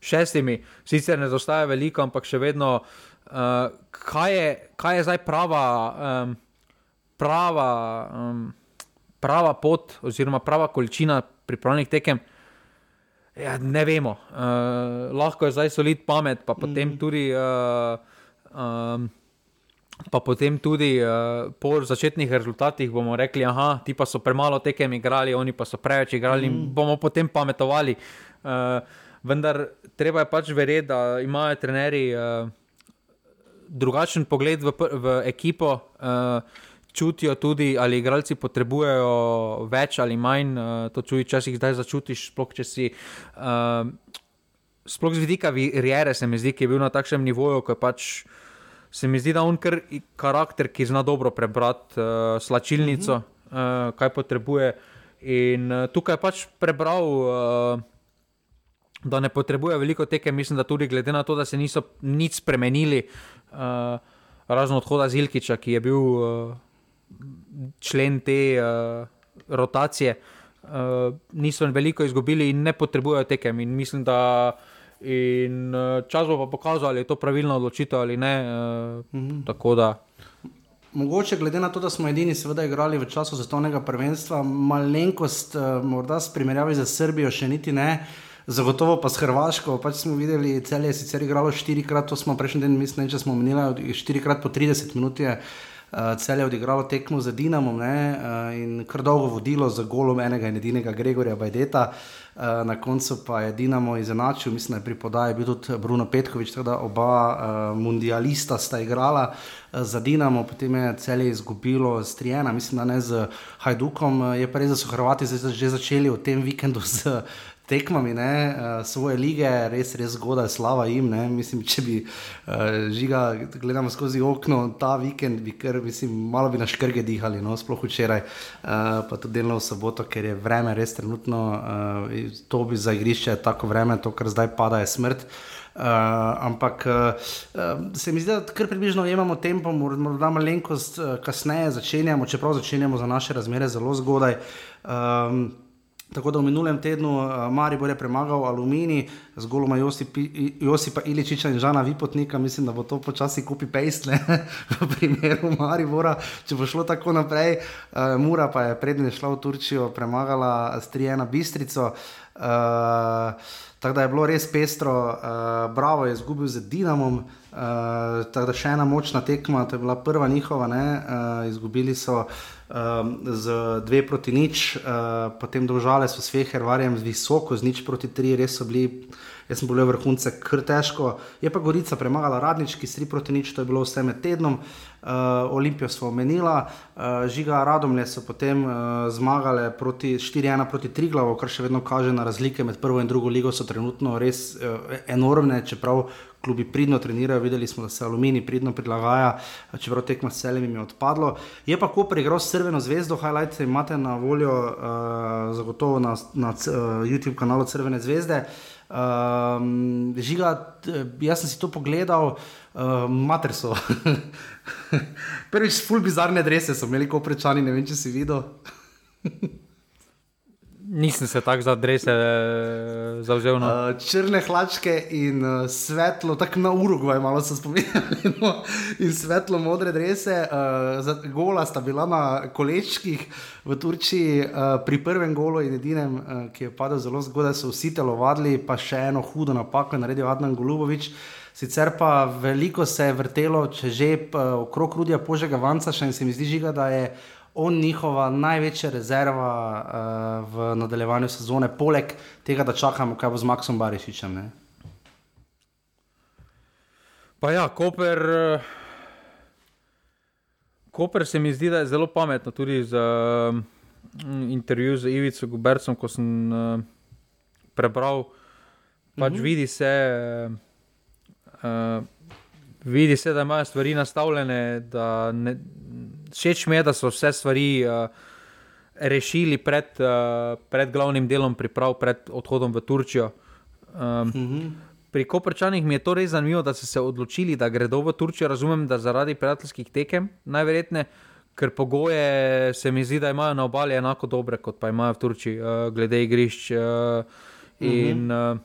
šestimi, sicer ne zaostaja veliko, ampak še vedno, uh, kaj, je, kaj je zdaj prava, um, prava, um, prava pot, oziroma prava količina pripravljenih tekem. Ja, ne vemo, uh, lahko je zdaj solid pamet, pa potem mm. tudi. Uh, um, Pa potem tudi uh, po začetnih rezultatih bomo rekli, da ti pa so premalo tekem igrali, oni pa so preveč igrali, mm. bomo potem pametovali. Uh, vendar treba je pač verjeti, da imajo trenerji uh, drugačen pogled v, v ekipo, uh, čutijo tudi, ali igralci potrebujejo več ali manj. Uh, to čuji, če si jih zdaj začutiš, sploh če si. Uh, sploh z vidika Riere se mi zdi, ki je bil na takšnem nivoju, ko je pač se mi zdi, da je on kar karakter, ki zna dobro prebrati uh, slačilnico, uh -huh. uh, kaj potrebuje. In uh, tukaj je pač prebral, uh, da ne potrebuje veliko teke, mislim, da tudi glede na to, da se niso nič spremenili, uh, razen odhoda Zilkiča, ki je bil uh, člen te uh, rotacije. Uh, niso veliko izgubili in ne potrebujejo tekem. In mislim, da uh, In uh, čas bo pa pokazal, ali je to pravilno odločitev ali ne. Uh, mm -hmm. Mogoče, glede na to, da smo edini, seveda, igrali v času zastonega prvenstva, malenkost, uh, morda s primerjavi z Srbijo, še niti ne. Zagotovo pa s Hrvaško, pač smo videli, da je sicer igralo štirikrat, to smo prejšnji den, mislim, če smo menili, štirikrat po 30 minut je uh, celje odigralo tekmo z Dinamom ne, uh, in kar dolgo vodilo za golom enega in edinega Gregorja Bajdeta. Uh, Eh, na koncu pa je Dinamo izenačil, mislim, da je pri podaji bil tudi Bruno Petkovič, tako da oba uh, mundialista sta igrala uh, za Dinamo, potem je celje izgubilo z Trijena, mislim, da ne z Hajdukom. Je pa res, da so Hrvati že začeli v tem vikendu z tekmami, ne, uh, svoje lige, res, res zgodaj, slava jim. Ne. Mislim, če bi uh, žiga gledali skozi okno ta vikend, bi kar, mislim, malo bi na škrge dihali, no, sploh včeraj, uh, pa tudi delno v soboto, ker je vreme res trenutno, uh, to bi za igrišče tako vreme, to, kar zdaj pada, je smrt. Uh, ampak uh, se mi zdi, da kar približno imamo tempo, morda malenkost uh, kasneje začenjamo, čeprav začenjamo za naše razmere zelo zgodaj. Um, Tako da v minulem tednu uh, Maribor je premagal Alumini z goloma Josipi, Josipa Iličiča in Žana Vipotnika. Mislim, da bo to počasi kupi pejstle v primeru Maribora, če bo šlo tako naprej. Uh, Mura pa je prednje šla v Turčijo, premagala Strijena Bistrico. Uh, tako da je bilo res pestro, uh, Bravo je izgubil z Dinamom, uh, tako da še ena močna tekma, to je bila prva njihova, uh, izgubili so. Um, z dve proti nič, uh, potem dolžale so s Fehervarjem z visoko, z nič proti tri, res so bili jaz sem bil vrhunce kar težko. Je pa Gorica premagala radnički, stri proti nič, to je bilo vse med tednom. Uh, Olimpijo smo omenila, uh, žiga Radomlje so potem uh, zmagale proti 4-1 proti Triglavu, kar še vedno kaže na razlike med prvo in drugo ligo, so trenutno res uh, enormne, čeprav klubi pridno trenirajo, videli smo, da se aluminij pridno prilagaja, čeprav tekmo s celimi je odpadlo. Je pa Koper igral s Crveno zvezdo, highlights imate na voljo, uh, zagotovo na, na uh, YouTube kanalu Crvene zvezde. Um, žiga, jaz sem si to pogledal, uh, mater so. Prvič, full bizarne drese so imeli, ko prečani, ne vem, če si videl. Nisem se tako za drese uh, zauzel. No. Uh, črne hlačke in uh, svetlo, tako na Urugvaj, malo so spominjali. No, in svetlo modre drese, uh, gola sta bila na kolečkih v Turčiji, uh, pri prvem golu in edinem, uh, ki je padel zelo zgodaj, so vsi telovadili, pa še eno hudo napako je naredil Adnan Golubovič. Sicer pa veliko se je vrtelo, če že uh, okrog Rudija Požega Vanca, še in se mi zdi, žiga, da je on njihova največja rezerva uh, v nadaljevanju sezone, poleg tega, da čakamo, kaj bo z Maxom Barišičem. Ne? Pa ja, Koper, Koper se mi zdi, da je zelo pametno tudi za um, intervju z Ivico Gubercem, ko sem uh, prebral. Pač uh mhm. -huh. vidi se. Uh, Vidi se, da imajo stvari nastavljene, da ne, všeč mi je, da so vse stvari uh, rešili pred, uh, pred glavnim delom priprav, pred odhodom v Turčijo. Um, mm -hmm. Pri Koprčanih mi je to res zanimivo, da so se odločili, da gredo v Turčijo. Razumem, da zaradi prijateljskih tekem, najverjetneje, ker pogoje se mi zdi, da imajo na obali enako dobre, kot pa imajo v Turčiji, uh, glede igrišč. Uh, in, mm -hmm. uh,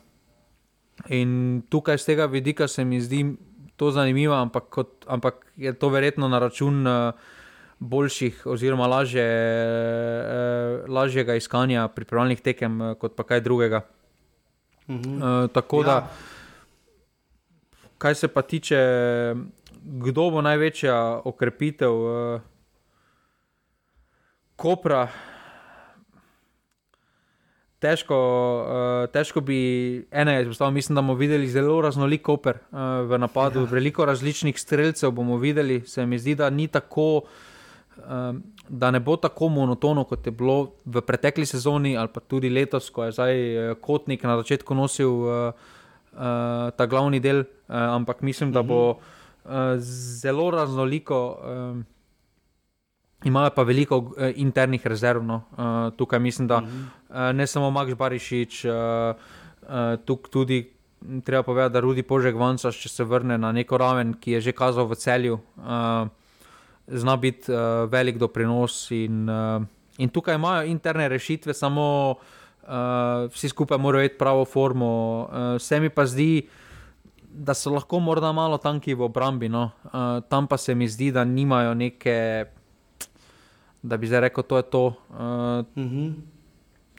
in tukaj z tega vidika se mi zdi to zanimivo, ampak, kot, ampak je to verjetno na račun. Uh, boljših, oziroma lažje, eh, lažjega iskanja pripravljalnih tekem, eh, kot pa kaj drugega. Mhm. Eh, tako ja. da, kar se pa tiče, kdo bo največja okrepitev eh, Kopra. Težko, uh, težko bi enega izpostavil. Mislim, da bomo videli zelo raznolik oper uh, v napadu, ja. veliko različnih streljcev bomo videli. Se mi zdi, da ni tako da ne bo tako monotono, kot je bilo v pretekli sezoni ali pa tudi letos, ko je zdaj eh, Kotnik na začetku nosil uh, uh, ta glavni del, uh, ampak mislim, da bo uh, zelo raznoliko. Um, Imajo pa veliko uh, internih rezerv. No. Uh, tukaj mislim, da uh, ne samo Max Barišič, uh, uh, tukaj tudi treba povedati, da Rudi Požek Vanca, če se vrne na neko raven, ki je že kazal v celju. Uh, zna biti uh, velik doprinos. In, uh, in tukaj imajo interne rešitve, samo uh, vsi skupaj morajo imeti pravo formo. Uh, se mi pa zdi, da so lahko morda malo tanki v obrambi, no? uh, tam pa se mi zdi, da nimajo neke, da bi zdaj rekel, to je to. Uh, mm -hmm.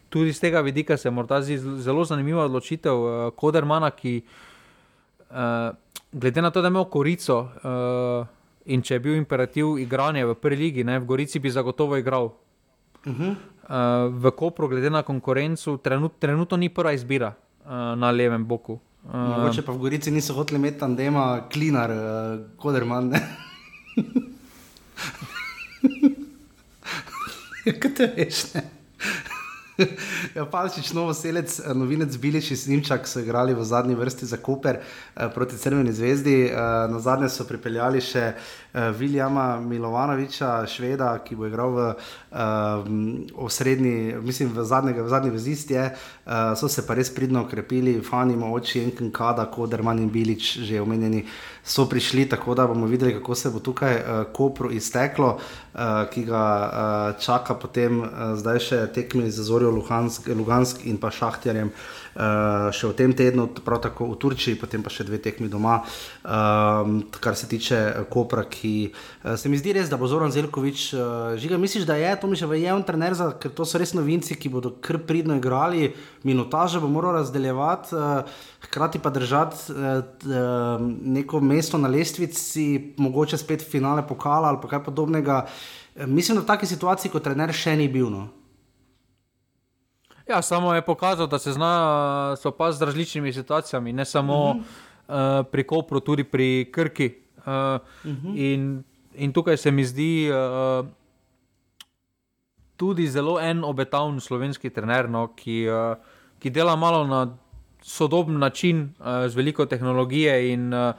Tudi z tega vidika se morda zdi zelo zanimiva odločitev uh, Kodermana, ki, uh, glede na to, da ima korico, uh, In če je bil imperativ igranja v prvi ligi, ne, v Gorici bi zagotovo igral. Uh -huh. uh, v Kopru, glede na konkurenco, trenut, trenutno ni prva izbira uh, na levem boku. Uh, če pa v Gorici niso hoteli imeti tam, da ima klinar, uh, koderman. Kaj te veš? ja, Palčič, novo selec, eh, novinec Biliš in Snimčak so igrali v zadnji vrsti za Koper eh, proti Crveni zvezdi. Eh, na zadnje so pripeljali še eh, Viljama Milovanoviča, šveda, ki bo igral v, eh, osrednji, mislim, v, zadnjega, v zadnji vezisti. Eh, so se pa res pridno okrepili, fani, oči, Enken Kada, Koderman in Bilič, že omenjeni so prišli, tako da bomo videli, kako se bo tukaj uh, Kopru izteklo, uh, ki ga uh, čaka potem uh, zdaj še tekmi za Zori Viktorijo Luhansk, Lugansk in pa Šahtjarjem. Uh, še v tem tednu, prav tako v Turčiji, potem pa še dve tekmi doma, um, kar se tiče Kopra, ki uh, se mi zdi res, da bo Zoran Zelkovič, uh, žiga, misliš, da je to mi že v javnem trenerju, ker to so res novinci, ki bodo kar pridno igrali, minutaže bo moral razdeljevati, uh, hkrati pa držati uh, neko mesto na lestvici, mogoče spet finale pokala ali pa kaj podobnega. Uh, mislim, da v taki situaciji kot trener še ni bil. No. Ja, samo je pokazal, da se zna sopasti z različnimi situacijami, ne samo uh -huh. uh, pri Kopru, tudi pri Krki. Uh, uh -huh. in, in tukaj se mi zdi uh, tudi zelo en obetaven slovenski trener, no, ki, uh, ki dela malo na sodoben način, uh, z veliko tehnologije. In, uh,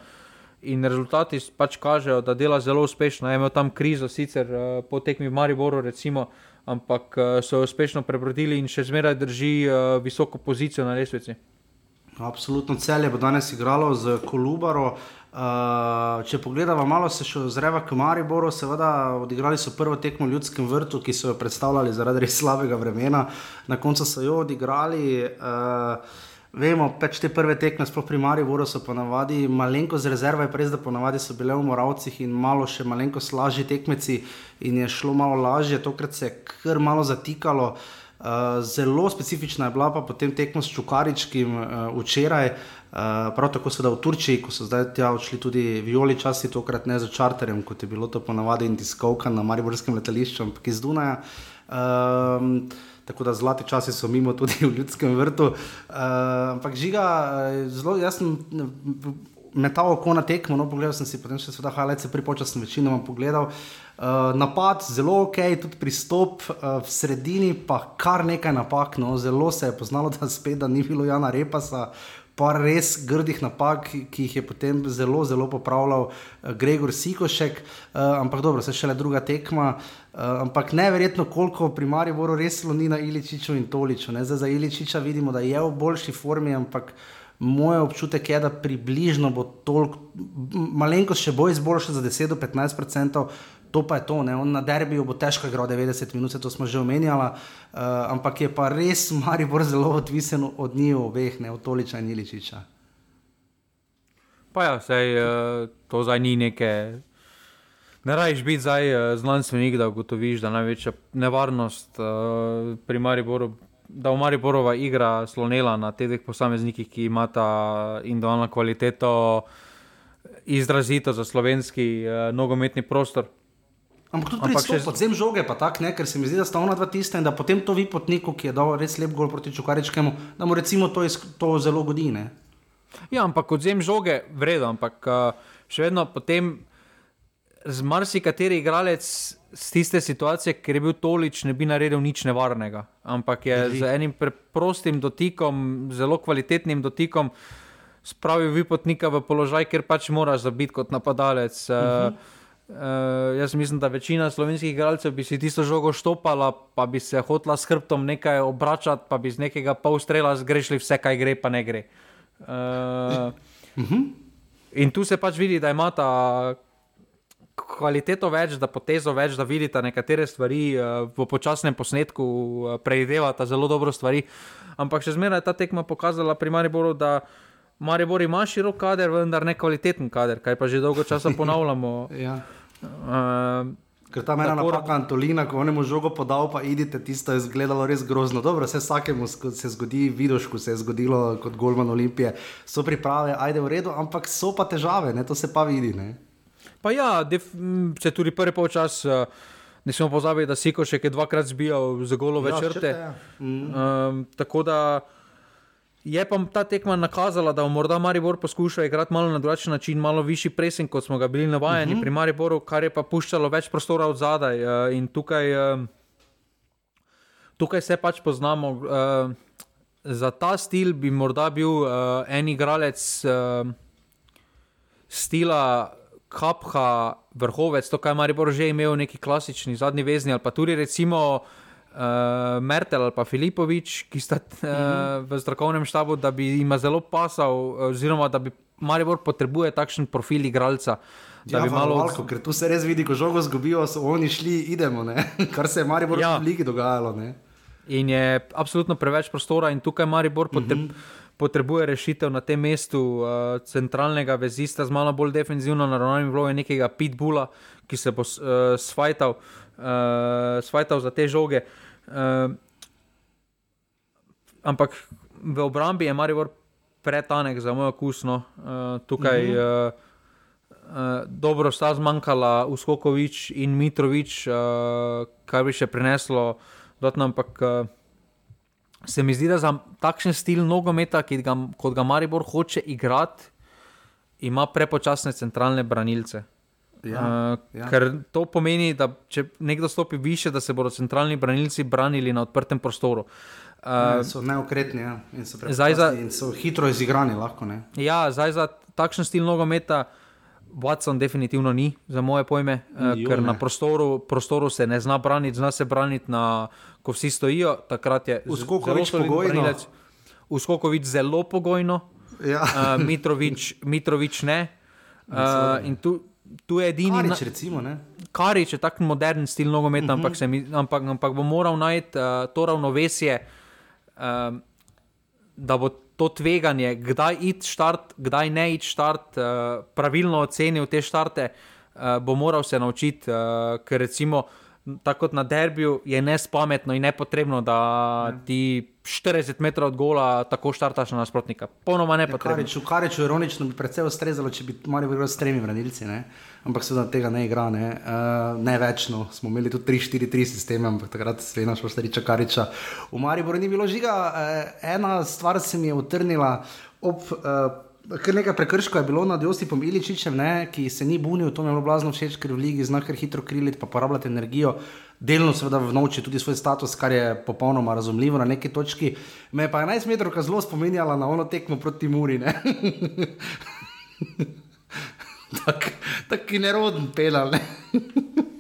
In rezultati pač kažejo, da dela zelo uspešno. Je imel tam krizo, sicer uh, po tekmi v Mariboru, recimo, uh, ampak uh, so uspešno prebrodili in še zmeraj drži uh, visoko pozicijo na lestvici. Absolutno, cel je bo danes igralo z Kolubaro. Uh, če pogledamo malo, se še ozreva k Mariboru, seveda odigrali so prvo tekmo v Ljudskem vrtu, ki so jo predstavljali zaradi res slabega vremena, na koncu so jo odigrali. Uh, Vemo, pač te prve tekme, sploh pri Mariju, so ponavadi malenko z rezervo, res da ponavadi so bile v Moravcih in malo še malenko slažji tekmeci in je šlo malo lažje, tokrat se je kar malo zatikalo. Uh, zelo specifična je bila pa potem tekmo s Čukaričkim uh, včeraj, uh, prav tako seveda v Turčiji, ko so zdaj tja odšli tudi violi časi, tokrat ne za čarterjem, kot je bilo to ponavadi in tiskovka na Mariborskem letališču, ampak iz Dunaja. Uh, tako da zlati časi so mimo tudi v ljudskem vrtu. Uh, ampak žiga, eh, zelo jasno. Metal oko na tekmo, no, pogledal sem si potem še sveda HLC, pripočasno večino pogledal. Uh, napad, zelo ok, tudi pristop uh, v sredini, pa kar nekaj napak, no, zelo se je poznalo, da spet da ni bilo Jana Repasa, pa res grdih napak, ki jih je potem zelo, zelo popravljal uh, Gregor Sikošek, uh, ampak dobro, se še le druga tekma. Uh, ampak neverjetno, koliko pri Mariboru res sloni na Iličiču in Toliču. Zdaj, za Iličiča vidimo, da je v boljši formi, ampak moj občutek je, da približno bo toliko, malenkost še bo izboljšal za 10-15%. To pa je to, ne? on na derbiju bo težko igral 90 minut, to smo že omenjali, uh, ampak je pa res Maribor zelo odvisen od njih obeh, ne od Toliča in Iličiča. Pa ja, sej, uh, to zdaj ni neke. Ne rajš biti zdaj uh, znanstvenik, da ugotoviš, da je največja nevarnost uh, pri Mariboru, da v Mariborova igra slonela na teh posameznikih, ki imata individualno kvaliteto, izrazito za slovenski uh, nogometni prostor. Ampak tudi pri tem, podzem žoge, pa tako ne, ker se mi zdi, da sta ona dva tista in da potem to vi potniku, ki je dal res lep gol proti Čukaričkemu, da mu recimo to, to zelo godi. Ne? Ja, ampak podzem žoge, vredno, ampak uh, še vedno potem z marsikateri igralec z tiste situacije, ker je bil tolič, ne bi naredil nič nevarnega. Ampak je Drži. z enim preprostim dotikom, zelo kvalitetnim dotikom, spravil vipotnika v položaj, ker pač moraš zabiti kot napadalec. Uh -huh. Uh, jaz mislim, da večina slovenskih igralcev bi si tisto žogo štopala, pa bi se hotla s hrbtom nekaj obračati, pa bi z nekega pol strela zgrešili vse, kaj gre, pa ne gre. Uh, uh. In tu se pač vidi, da ima ta kvaliteto več, da potezo več, da vidite nekatere stvari uh, v počasnem posnetku, uh, preidevate zelo dobro stvari. Ampak še zmeraj je ta tekma pokazala pri Mariboru, da Maribor ima širok kader, vendar ne kvaliteten kader, kaj pa že dolgo časa ponavljamo. ja. uh, Ker tam je ena napaka Antolina, ko onemu žogo podal, pa idite, tisto je izgledalo res grozno. Dobro, vse vsakemu se zgodi, vidiš, ko se je zgodilo kot Golman Olimpije, so priprave, ajde v redu, ampak so pa težave, ne? to se pa vidi. Ne? Pa ja, če tudi prvi polčas, uh, ne smemo pozabiti, da si ko še dvakrat zbijal za golove ja, črte. Ja. Mm. Um, tako da je pa ta tekma nakazala, da bo morda Maribor poskušal igrati malo na drugačen način, malo višji presen, kot smo ga bili navajeni uh mhm. -huh. pri Mariboru, kar je pa puščalo več prostora od zadaj. Uh, in tukaj, uh, tukaj se pač poznamo. Uh, za ta stil bi morda bil uh, en igralec uh, stila. Kapha, vrhovec, to, kar je Maribor že imel, neki klasični zadnji vezni, ali pa tudi recimo uh, Mertel ali pa Filipovič, ki sta uh, v strokovnem štabu, da bi jim zelo pasal, oziroma da bi Maribor potrebuje takšen profil igralca. Ja, malo... Malko, ker tu se res vidi, ko žogo zgubijo, so oni šli, idemo, ne? kar se je Maribor ja. v Ligi dogajalo. Ne? In je absolutno preveč prostora, in tukaj Maribor potreb, uh -huh. potrebuje rešitev na tem mestu, uh, centralnega vezista z malo bolj defensivno naravnanim vlogom, nekega pitbula, ki se bo uh, svajtal, uh, svajtal za te žoge. Uh, ampak v obrambi je Maribor pretanek za moj okus. No. Uh, tukaj uh -huh. uh, uh, dobro sta zmanjkala Uskokovič in Mitrovič, uh, kar bi še prineslo dodatno. Ampak uh, se mi zdi, da za takšen stil nogometa, ga, kot ga Maribor hoče igrati, ima prepočasne centralne branilce. Ja, uh, ja. Ker to pomeni, da če nekdo stopi više, da se bodo centralni branilci branili na odprtem prostoru. Uh, Uh, so neokretni ja. in, so za, in so hitro izigrani. Lahko, ja, zdaj za takšen stil nogometa, Watson definitivno ni, za moje pojme, uh, ker ne. na prostoru, prostoru se ne zna braniti, zna se braniti, na, ko vsi stojijo. Takrat je zelo pogojno. Uskokovič zelo pogojno, ja. uh, Mitrovič, Mitrovič ne. Uh, in tu, tu je edini. Karič, recimo, Karič je tak modern stil nogometa, uh -huh. ampak, ampak, ampak bo moral najti uh, to ravnovesje um, da bo to tveganje, kdaj iti štart, kdaj ne iti štart, uh, pravilno ocenil te štarte, uh, bo moral se naučiti, uh, ker recimo. Tako kot na derbiju je nespametno in nepotrebno, da ja. ti 40 metrov od gola tako štartaš na nasprotnika. Ponoma ne potrebno. Ja, Karič, ironično bi predvsej ustrezalo, če bi morali biti s tremi branilci, ne? ampak seveda tega ne igra. Ne, uh, ne več, no. smo imeli tudi 3-4-3 sisteme, ampak takrat se je našel stariča Kariča. V Mariboru ni bilo žiga, uh, ena stvar se mi je utrnila ob. Uh, Ker nekaj prekrškov je bilo nad Josipom Iličičem, ne, ki se ni bunil, to mi je bilo blazno všeč, ker v ligi zna kar hitro kriliti, pa porabljati energijo, delno seveda v noči tudi svoj status, kar je popolnoma razumljivo na neki točki. Me pa je 11 metrov zelo spominjala na ono tekmo proti Muri. Tak neroden penal. Ne?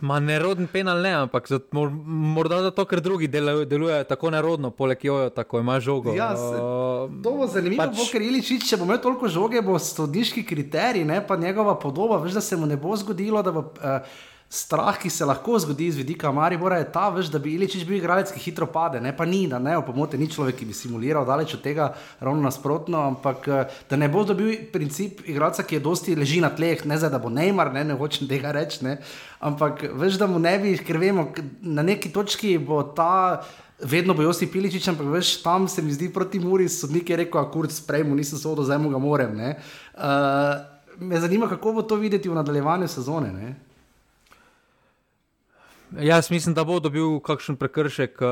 Ma neroden penal ne, ampak zato, morda zato, ker drugi delujejo deluje tako nerodno, poleg jojo, tako ima žogo. Ja, se, to bo zanimivo, pač... ker Iličič, če bo imel toliko žoge, bo sodniški kriterij, ne pa njegova podoba, veš, da se mu ne bo zgodilo, da bo. Uh, strah, ki se lahko zgodi z vidika Maribora, je ta, veš, da bi Iličič bil igralec, ki hitro pade. Ne, pa ni, da ne, opomote ni človek, ki bi simuliral, daleč od tega, ravno nasprotno, ampak eh, da ne bo dobil princip igralca, ki je dosti leži na tleh, ne zdaj, da bo Neymar, ne, ne hočem tega reči, ne, ampak veš, da mu ne bi, ker vemo, na neki točki bo ta. Vedno bo Josip Piličič, ampak veš, tam se mi zdi proti Muri, sodnik je rekel, akur sprejmu, nisem sodo, zdaj mu ga morem. Uh, me zanima, kako bo to videti v nadaljevanju sezone. Ne? Jaz mislim, da bo dobil kakšen prekršek uh,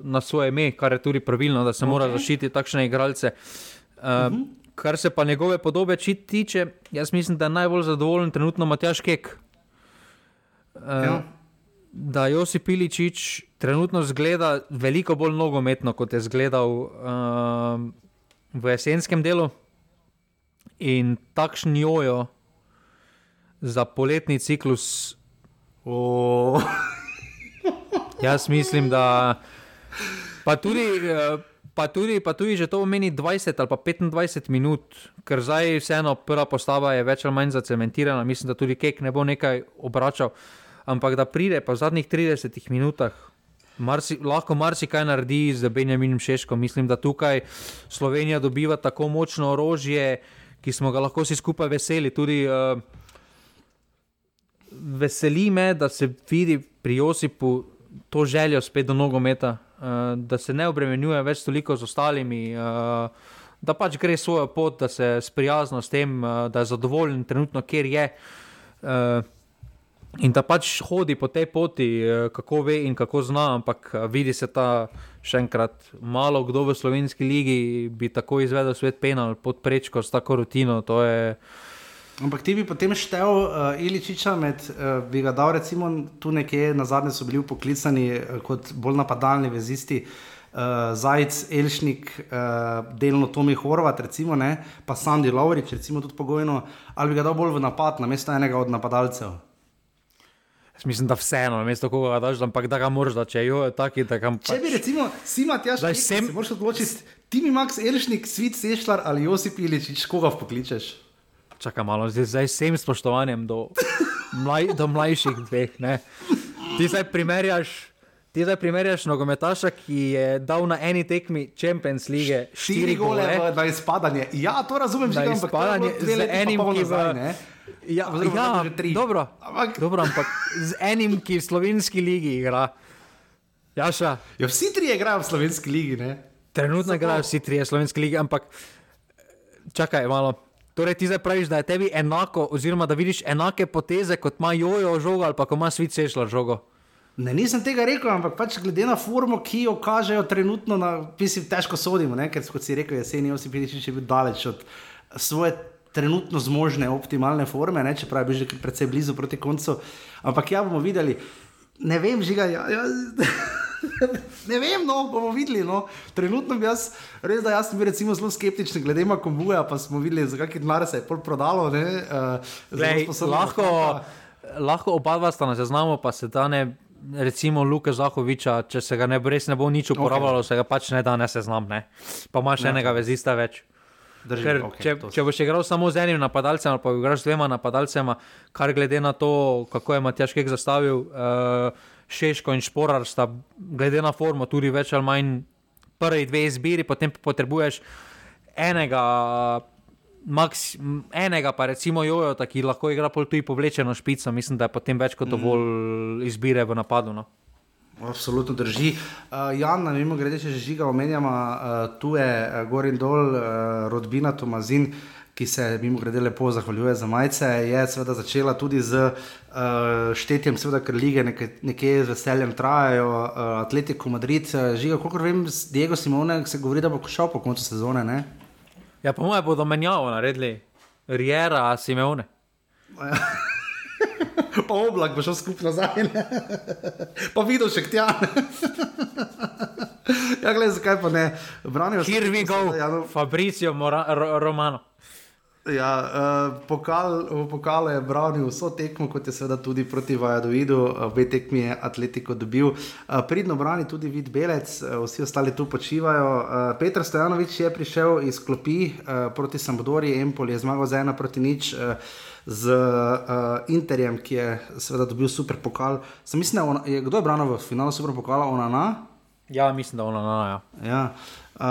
na svoje ime, kar je tudi pravilno, da se okay. mora zaščititi takšne igralce. Uh, uh -huh. Kar se pa njegove podobe tiče, jaz mislim, da je najbolj zadovoljen trenutno Matjaš Kek. Uh, ja. Da Josip Piličič trenutno zgleda veliko bolj nogometno, kot je izgledal uh, v jesenskem delu. In takšni jojo za poletni ciklus Oh. Jaz mislim, da pa tudi, eh, pa, tudi, pa tudi, že to pomeni 20 ali pa 25 minut, ker zdaj vseeno prva postava je več ali manj zacementirana. Mislim, da tudi Kek ne bo nekaj obračal, ampak da pride pa v zadnjih 30 minutah. Marsi, lahko marsikaj naredi z Benjaminom Šeškom. Mislim, da tukaj Slovenija dobiva tako močno orožje, ki smo ga lahko vsi skupaj veseli. Tudi, uh, veseli me, da se vidi pri Josipu to željo spet do nogometa, uh, da se ne obremenjuje več toliko z ostalimi, uh, da pač gre svojo pot, da se sprijazno s tem, uh, da je zadovoljen trenutno, kjer je. Uh, In da pač hodi po tej poti, kako ve in kako zna, ampak vidi se ta še enkrat, malo kdo v slovenski ligi bi tako izvedel svet penal pod prečko s tako rutino. To je, uh, Ampak ti bi potem štel uh, Iličiča, med, uh, bi ga dal recimo tu nekje, na zadnje so bili poklicani uh, kot bolj napadalni vezisti. Uh, Zajec, Elšnik, uh, delno Tomi Horvat, recimo, ne, pa Sandy Laurič, recimo tudi pogojno, ali bi ga dal bolj v napad, na mesto enega od napadalcev. Jaz mislim, da vseeno, na mesto koga daš, ampak da ga moraš, da če jo je taki, da moraš. Če bi pač- recimo, si ima tjaš, da sem... se moraš odločiti, ti mi Max Elšnik, Svit Sešlar ali Josip Iličič, koga pokličeš? Čakaj malo, zdaj, zdaj sem spoštovanjem do, mlaj, do mlajših dveh. Ne? Ti zdaj primerjaš. Ti zdaj primerjaš nogometaša, ki je dal na eni tekmi Champions League štiri gole. Na izpadanje. Ja, to razumem, že na izpadanje z enim, ki v... Ja, ja dobro, ampak... dobro, ampak z enim, ki v slovenski ligi igra. Jaša. Ja, vsi trije igrajo v slovenski ligi, ne? Trenutno igrajo vsi trije v slovenski ligi, ampak čakaj malo. Torej, ti zdaj praviš, da je tebi enako, oziroma da vidiš enake poteze, kot ima jojo žogo ali pa ko ima svet sešla žogo. Ne, nisem tega rekel, ampak pač glede na formo, ki jo kažejo trenutno, na, mislim, težko sodimo, ne? ker kot si rekel, jesen je Osipičič bil daleč od svoje trenutno zmožne, optimalne forme, ne? čeprav bil že precej blizu proti koncu. Ampak ja, bomo videli, ne vem, žiga. Ja, ja. Ne vem, no, bomo videli. No. Trenutno bi jaz, res da jaz sem bil recimo, zelo skeptičen, glede na kombuja, pa smo videli, za kakšne denarje se je pol prodalo. Uh, Lej, lahko, lahko oba dva sta na seznamu, pa se da ne recimo Luka Zahoviča, če se ga ne bo res ne bo nič uporabljalo, okay. se ga pač ne da ne seznam, ne. pa imaš ne. enega vezista več. Drži, Ker, okay, če, če boš igral samo z enim napadalcem, ali pa igraš z dvema napadalcema, kar glede na to, kako je Matjaš Kek zastavil, uh, Šeško in Šporar sta glede na formo tudi več ali manj prvi dve izbiri, potem potrebuješ enega Max, enega, pa recimo Jojo, ki lahko igra pol tu in povlečeno špico, mislim, da je potem več kot dovolj mm. izbire v napadu. No. Absolutno drži. Uh, Jan, na mimo grede, če že žiga omenjamo, uh, tu je uh, gor in dol, uh, rodbina Tomazin, ki se mimo grede lepo zahvaljuje za majice, je seveda začela tudi z uh, štetjem, seveda, ker lige nekje z veseljem trajajo, uh, Atletico Madrid, uh, žiga, koliko vem, Diego Simone se govori, da bo šel po koncu sezone, ne? Ja, po mojem bodo menjavo naredili, Rijera, Simeone. pa oblak bo šel skupaj nazaj, pa videl še tja. ja, gledaj, zakaj pa ne. Branijo se. Here we go, ja, no. Fabricio Mora Romano. Ja, uh, pokal, v pokalu je branil vso tekmo, kot je seveda tudi proti Vajadovidu, obe tekmi je Atletico dobil. Uh, pridno brani tudi vid Belec, uh, vsi ostali tu počivajo. Uh, Petr Stojanovič je prišel iz klopi uh, proti Sampdori, Empol je zmagal za ena proti nič. Uh, Z uh, Interjem, ki je seveda dobil super pokal. Sem mislim, da ona, je, kdo je branil v finalu super pokala, ona na? Ja, mislim, da ona na. Ja. Ja. Uh,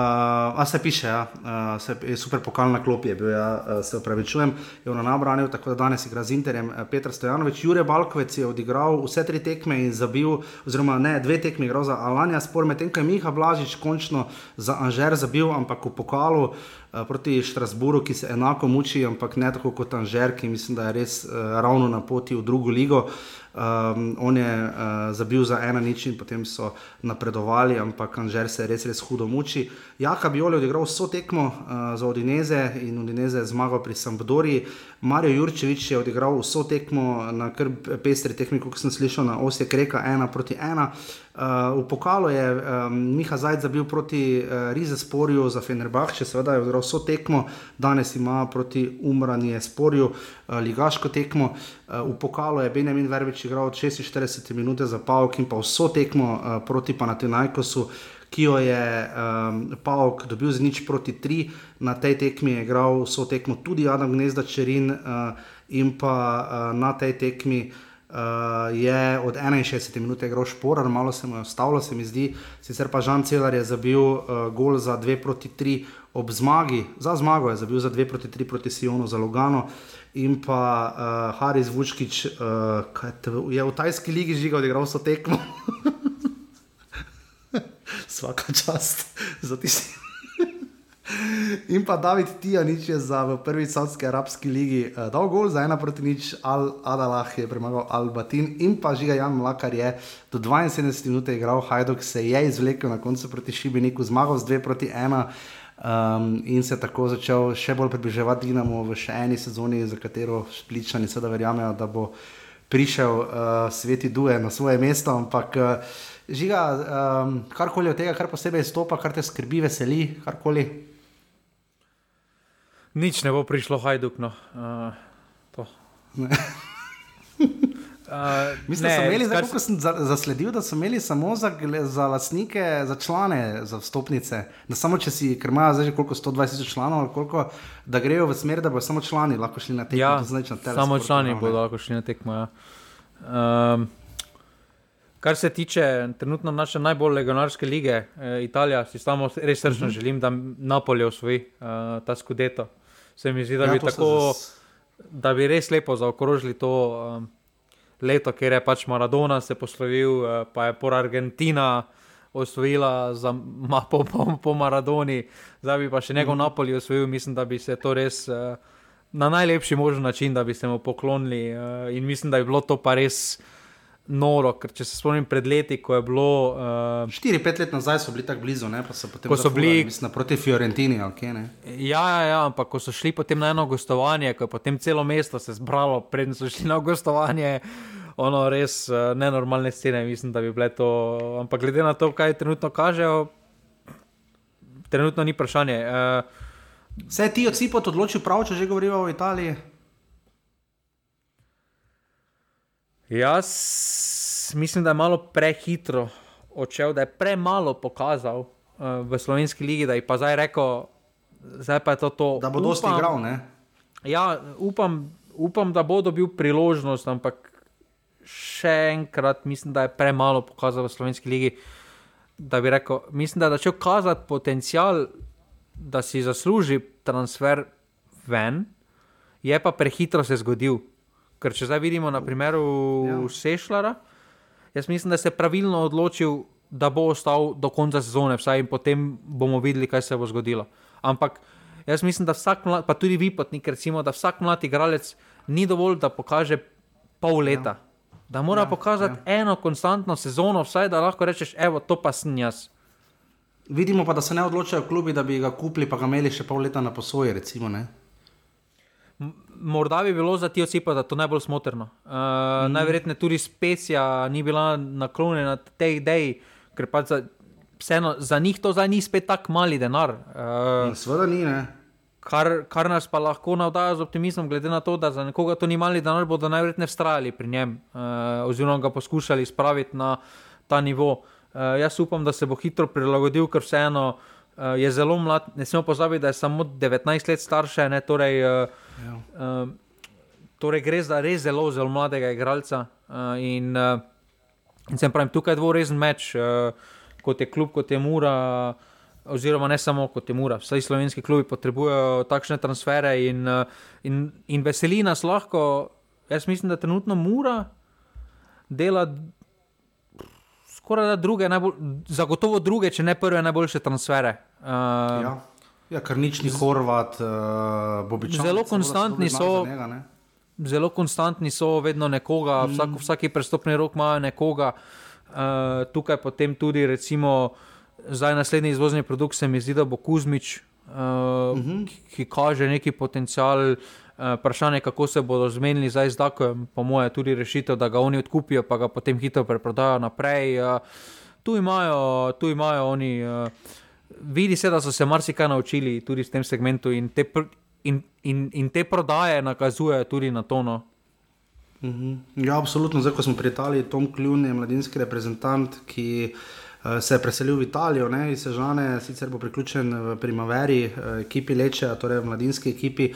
a se piše, ja. uh, se, super pokalna klop, je bil, ja, uh, se upravičujem, je on nabranil, tako da danes igra z Interjem. Uh, Petr Stojanovič, Jure Balkovec je odigral vse tri tekme in zabil, oziroma ne, dve tekme igral za Alanja, spor medtem, ko je Miha Blažič končno za Anžer zabil, ampak v pokalu uh, proti Štrasburu, ki se enako muči, ampak ne tako kot Anžer, ki mislim, da je res uh, ravno na poti v drugo ligo. Uh, Um, on je uh, zabil za ena nič in potem so napredovali, ampak Anžer se res, res hudo muči. Jaka Bioli je odigral vso tekmo uh, za Odineze in Odineze zmagal pri Sampdori. Marijo Jurčevič je odigral vso tekmo na kar pestri tekmi, kot sem slišal, na osje Kreka 1 proti 1. Uh, v pokalu je um, Miha Zajd zabil proti uh, Rize Sporju za Fenerbah, če seveda je odral vso tekmo, danes ima proti Umranje Sporju uh, ligaško tekmo. Uh, v pokalu je Benjamin Verbič igral 46 minut za Pavk in pa vso tekmo uh, proti Panatinajkosu, ki jo je um, Pavk dobil z nič proti tri. Na tej tekmi je igral vso tekmo tudi Adam Gnezda Čerin uh, in pa uh, na tej tekmi uh, je od 61 minut igral šporar, malo se mu je ostalo, se mi zdi. Sicer pa Žan Celar je zabil uh, gol za 2 proti 3 ob zmagi, za zmago je zabil za 2 proti 3 proti Sionu za Logano. In pa uh, Haris Vučkič uh, je v tajski ligi žigal, da je igral vso tekmo. Svaka čast za tisti. In pa David Tijanič je za prvi Saudski arabski ligi uh, dal gol za ena proti nič, Al Adalah je premagal Al-Batin in pa Žiga Jan Mlakar je do 72 minut igral, Hajduk se je izvlekel na koncu proti Šibeniku, zmagal z 2 proti 1. Um, in se tako začel še bolj približevati Dinamo v še eni sezoni, za katero špličani seveda verjamejo, da bo prišel uh, sveti Due na svoje mesto. Ampak uh, žiga, um, karkoli od tega, kar posebej stopa, kar te skrbi, veseli, karkoli. Nič ne bo prišlo, hajduk. No. Uh, uh, Mislim, ne, da so imeli, zdaj, kar... sem zasledil, da so imeli samo za, za lastnike, za člane, za vstopnice. Da samo če si, ker imajo zdaj že koliko 120 članov, koliko, da grejo v smer, da bodo samo člani lahko šli na tekmo. Ja, samo člani bodo lahko šli na tekmo. Ja. Um, Kar se tiče trenutno naše najbolj legionarske lige, eh, Italija, si samo res srčno uh -huh. želim, da Napolje osvoji eh, ta skudeto. Se mi zdi, da, ja, bi tako, zas... da bi res lepo zaokrožili to eh, leto, ker je pač Maradona se poslovil, eh, pa je por Argentina osvojila za, ma, po, po, po Maradoni, zdaj bi pa še njegov uh -huh. Napolje osvojil. Mislim, da bi se to res. Eh, Na najlepši možen način, da bi se mu poklonili, uh, in mislim, da je bilo to pa res uh, noro, ker če se spomnim pred leti, ko je bilo. Uh, 4-5 let nazaj so bili tako blizu, ne? pa so potem so bili mislim, proti Fiorentini. Okay, ja, ja, ja, ampak ko so šli potem na eno gostovanje, ko je potem celo mesto se zbralo, predtem so šli na gostovanje. Ono res uh, nenormalne scene, mislim, da bi bile to. Ampak glede na to, kaj trenutno kažejo, trenutno ni vprašanje. Uh, Vse ti odsipot odločil prav, če že govorimo o Italiji. Jaz mislim, da je malo prehitro odšel, da je premalo pokazal uh, v slovenski ligi, da je pa zdaj rekel, zdaj pa je to. to. Da bo dosti igral. Ne? Ja, upam, upam, da bo dobil priložnost, ampak še enkrat mislim, da je premalo pokazal v slovenski ligi. Da bi rekel, mislim, da je začel kazati potencial, da si zasluži transfer ven, je pa prehitro se zgodil. Ker če zdaj vidimo na primeru ja. Sešljara, jaz mislim, da se je pravilno odločil, da bo ostal do konca sezone, vsaj in potem bomo videli, kaj se bo zgodilo. Ampak jaz mislim, da vsak mlad, pa tudi vi, potnik, recimo, da vsak mlad igralec ni dovolj, da pokaže pol leta. Ja. Da mora ja, pokazati ja. eno konstantno sezono, vsaj da lahko rečeš, evo, to pa sem jaz. Vidimo pa, da se ne odločajo klubi, da bi ga kupili, pa ga imeli še pol leta na posoji. Recimo, morda bi bilo za ti osipa, da to najbolj smotrno. Uh, mm. Najverjetneje tudi specija ni bila naklonjena tej ideji, ker pa za, vseeno, za njih to zdaj ni spet tako mali denar. Uh, Sveda ni. Ne? Kar, kar nas pa lahko navdaja z optimizmom, glede na to, da za nekoga to ni mali denar, bodo najverjetneje vztrajali pri njem, uh, oziroma ga poskušali spraviti na ta nivo. Uh, jaz upam, da se bo hitro prilagodil, ker vseeno uh, je zelo mlad. Ne smemo pozabiti, da je samo 19 let starše. Ne, torej, uh, Ja. Uh, torej, gre za res zelo, zelo mladega igralca. Uh, in, uh, in sem pravim, tukaj je dvorezen meč, uh, kot je klub, kot je Mura. Oziroma, ne samo kot je Mura, vsi slovenski klubi potrebujejo takšne transfere in, in, in veseli nas lahko. Jaz mislim, da trenutno Mura dela skoraj da druge, najbolj, zagotovo druge, če ne prve, najboljše transfere. Uh, ja. Ja, kar nič ni Horvat, uh, Bobičan. Zelo konstantni so. Njega, zelo konstantni so, vedno nekoga, mm. vsak, vsaki prestopni rok ima nekoga. Uh, tukaj potem tudi, recimo, zdaj naslednji izvozni produkt, se mi zdi, da bo Kuzmič, uh, mm -hmm. ki, ki kaže neki potencial. Vprašanje je, kako se bodo zmenili zdaj z Dakom, po mojem, tudi rešitev, da ga oni odkupijo, pa ga potem hitro preprodajo naprej. Tu imajo, tu imajo oni vidi se, da so se marsikaj naučili tudi v tem segmentu in te, pr, in, in, in te prodaje nakazujejo tudi na tono. Mhm. Ja, absolutno. Zdaj, ko smo pri Italiji, Tom Kljun je mladinski reprezentant, ki uh, se je preselil v Italijo, ne, iz Sežane, sicer bo priključen v Primaveri, uh, ekipi Leče, torej v mladinski ekipi.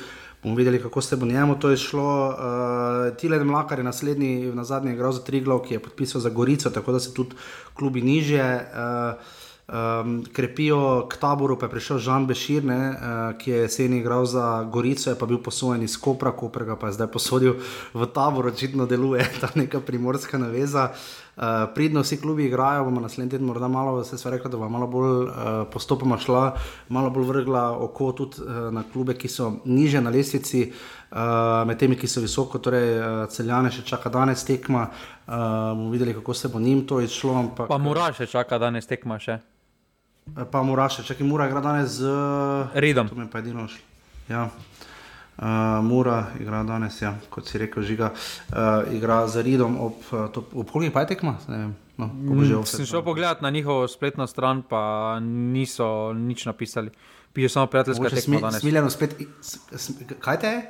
Bomo videli, kako se bo njemu to izšlo. Uh, Tilen Mlakar je naslednji, na zadnji igral za Triglav, ki je podpisal za Gorico, tako da se tudi klubi nižje. Uh, um, krepijo k taboru, pa je prišel Žan Bešir, ne, uh, ki je jesen igral za Gorico, je pa bil posojen iz Kopra, Kopra pa je zdaj posodil v tabor, očitno deluje ta neka primorska naveza. Uh, pridno vsi klubi igrajo, bomo naslednji teden morda malo, se sva rekla, da bo malo bolj uh, postopoma šla, malo bolj vrgla oko tudi uh, na klube, ki so niže na lestvici, uh, med temi, ki so visoko, torej uh, celjane še čaka danes tekma, uh, bomo videli, kako se bo njim to izšlo. Ampak, pa mora še čaka danes tekma še. Pa mora še, če ki mora igra danes z Ridom. To mi pa edino šlo. Ja. Uh, Mura igra danes, ja, kot si rekel, žiga, uh, igra z Ridom ob, ob kolikih pa je tekma. No, mm, sem šel pogledat na njihovo spletno stran, pa niso nič napisali. Piše samo prijateljska Mogoče tekma. Smi, smiljeno spet, kaj te je?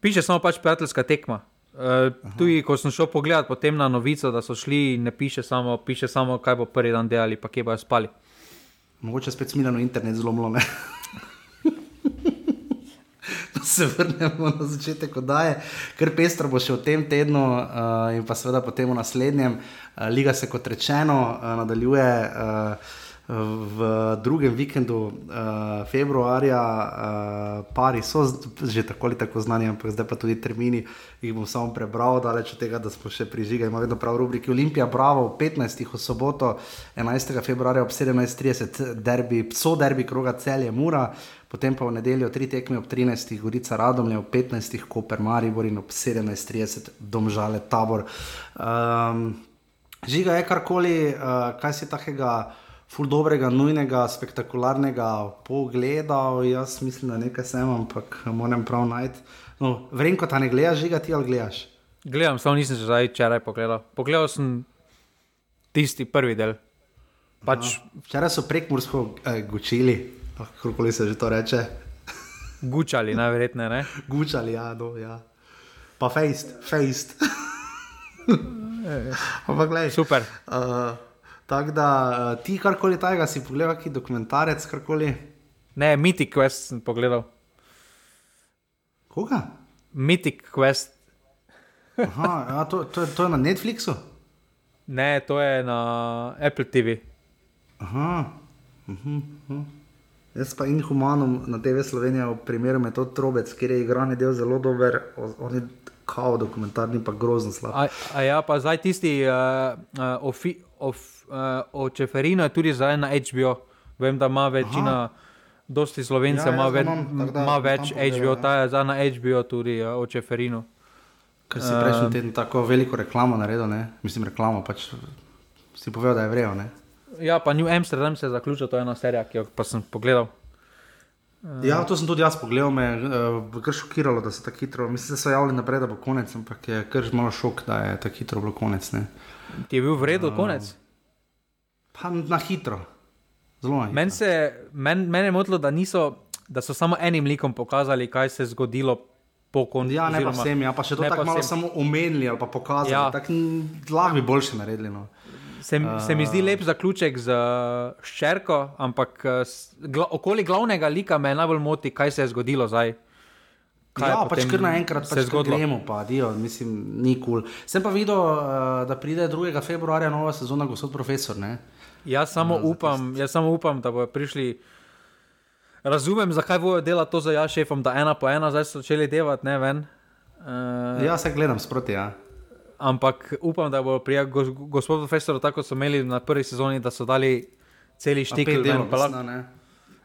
Piše samo pač prijateljska tekma. Uh, tudi ko sem šel pogledat potem na novico, da so šli, ne piše samo, piše samo kaj bo prvi dan delali, pa kje bojo spali. Mogoče spet smiljeno internet zlomilo. se vrnemo na začetek oddaje, ker pestro bo še v tem tednu uh, in pa seveda potem v naslednjem. Uh, Liga se kot rečeno uh, nadaljuje. Uh, v drugem vikendu uh, februarja, uh, pari so že tako ali tako znani, ampak zdaj pa tudi termini, jih bom samo prebral, daleč od tega, da smo še prižigali. Ima vedno prav rubriki Olimpija, Bravo, 15. v soboto, 11. februarja ob 17:30, derbi, so derbi kroga celje Mura. Potem pa v nedeljo tri tekme ob 13. Gorica Radomlje, ob 15. Koper Maribor in ob 17.30 Domžale Tabor. Um, žiga je karkoli, uh, kaj si takega ful dobrega, nujnega, spektakularnega pogleda. Jaz mislim, da nekaj sem, ampak moram prav najti. No, Vrem, ko ta ne gledaš, žiga ti ali gledaš. Gledam, samo nisem že zdaj včeraj pogledal. Pogledal sem tisti prvi del. Pač... Včeraj so prek Mursko eh, gučili, kako se že to reče. Gučali, najverjetneje. Ne? Gučali, ja, no, ja. Pa fejst, fejst. Ampak, gledaj. Super. Uh, Tako da uh, ti karkoli tajega si pogledal, ki dokumentarec, karkoli. Ne, Mythic Quest sem pogledal. Koga? Mythic Quest. Aha, ja, to, to, to je na Netflixu? Ne, to je na Apple TV. Aha. Uh -huh, uh -huh. Jaz pa inhumanom na TV Slovenija v primeru metod Trobec, kjer je igrani del zelo dober, on je kao dokumentarni pa grozno slab. A, a ja, pa zdaj tisti uh, uh, ofi, of, uh, o Čeferinu je tudi zdaj na HBO. Vem, da ima večina, dosti slovencev Ja, ima, jaz ga ve, ima več HBO, ja. ta je zdaj na HBO tudi uh, o Čeferinu. Ker si prejšnji teden tako veliko reklamo naredil, ne? mislim reklamo, pač si povedal, da je vrejo. Ne? Ja, pa New Amsterdam se je zaključil, to je ena serija, ki jo pa sem pogledal. Ja, to sem tudi jaz pogledal, me je uh, kar šokiralo, da so tako hitro. Mislim, da so javili naprej, da bo konec, ampak je kar malo šok, da je tako hitro bilo konec. Ne? Ti je bil v redu, konec. Pa na hitro. Zelo na hitro. Meni se- men, mene je motilo, da, niso, da so samo enim likom pokazali, kaj se je zgodilo po koncu. Ja, ne pa oziroma- vsem, ja, pa še to tako pa malo vsem. samo omenili ali pa pokazali. Ja. Tako lahko bi boljše naredili. No. Se, se mi zdi lep zaključek z uh, ščerko, ampak uh, s- gla, okoli glavnega lika me najbolj moti, kaj se je zgodilo zdaj. Kaj ja, pač kar naenkrat se pač je zgodilo. gremo, pa dio, mislim, ni kul. Cool. Sem pa videl, uh, da pride 2. februarja nova sezona, gospod profesor. Ne? Jaz samo, upam, jaz samo upam, da bodo prišli. Razumem, zakaj bojo delati to za ja šefom, da ena po ena zdaj so začeli delati, ne ven. Uh, Ja, se gledam sproti. Ja. Ampak upam, da bo pri gos, gospodu Festoru tako so imeli na prvi sezoni, da so dali celi štik delov.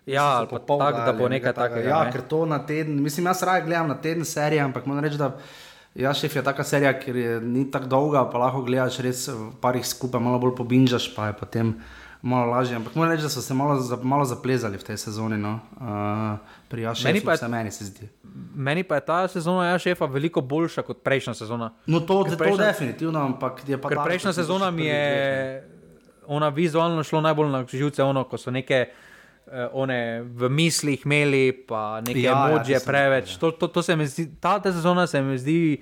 Ja, pa pol tako, da bo nekaj takega. Ja, ne. ker to na teden, mislim, jaz raje gledam na teden serije, ampak moram reči, da ja, šef je taka serija, ker je ni tako dolga, pa lahko gledaš res v parih skupaj, malo bolj pobinžaš, pa je potem malo lažje. Ampak moram reči, da so se malo, za- malo zaplezali v tej sezoni. No. Uh, pri Jašu Meni pa je- meni. Meni pa je ta sezona ja šefa veliko boljša kot prejšnja sezona. No, to, to prejšnja- definitivno, ampak je pa daleč, prejšnja sezona mi je ona vizualno šlo najbolj na živce, ono, ko so neke. eh, One v mislih imeli, pa nekaj Ja, ja, emocije to sem preveč. videl, To, to, to se mi zdi, ta, ta sezona se mi zdi,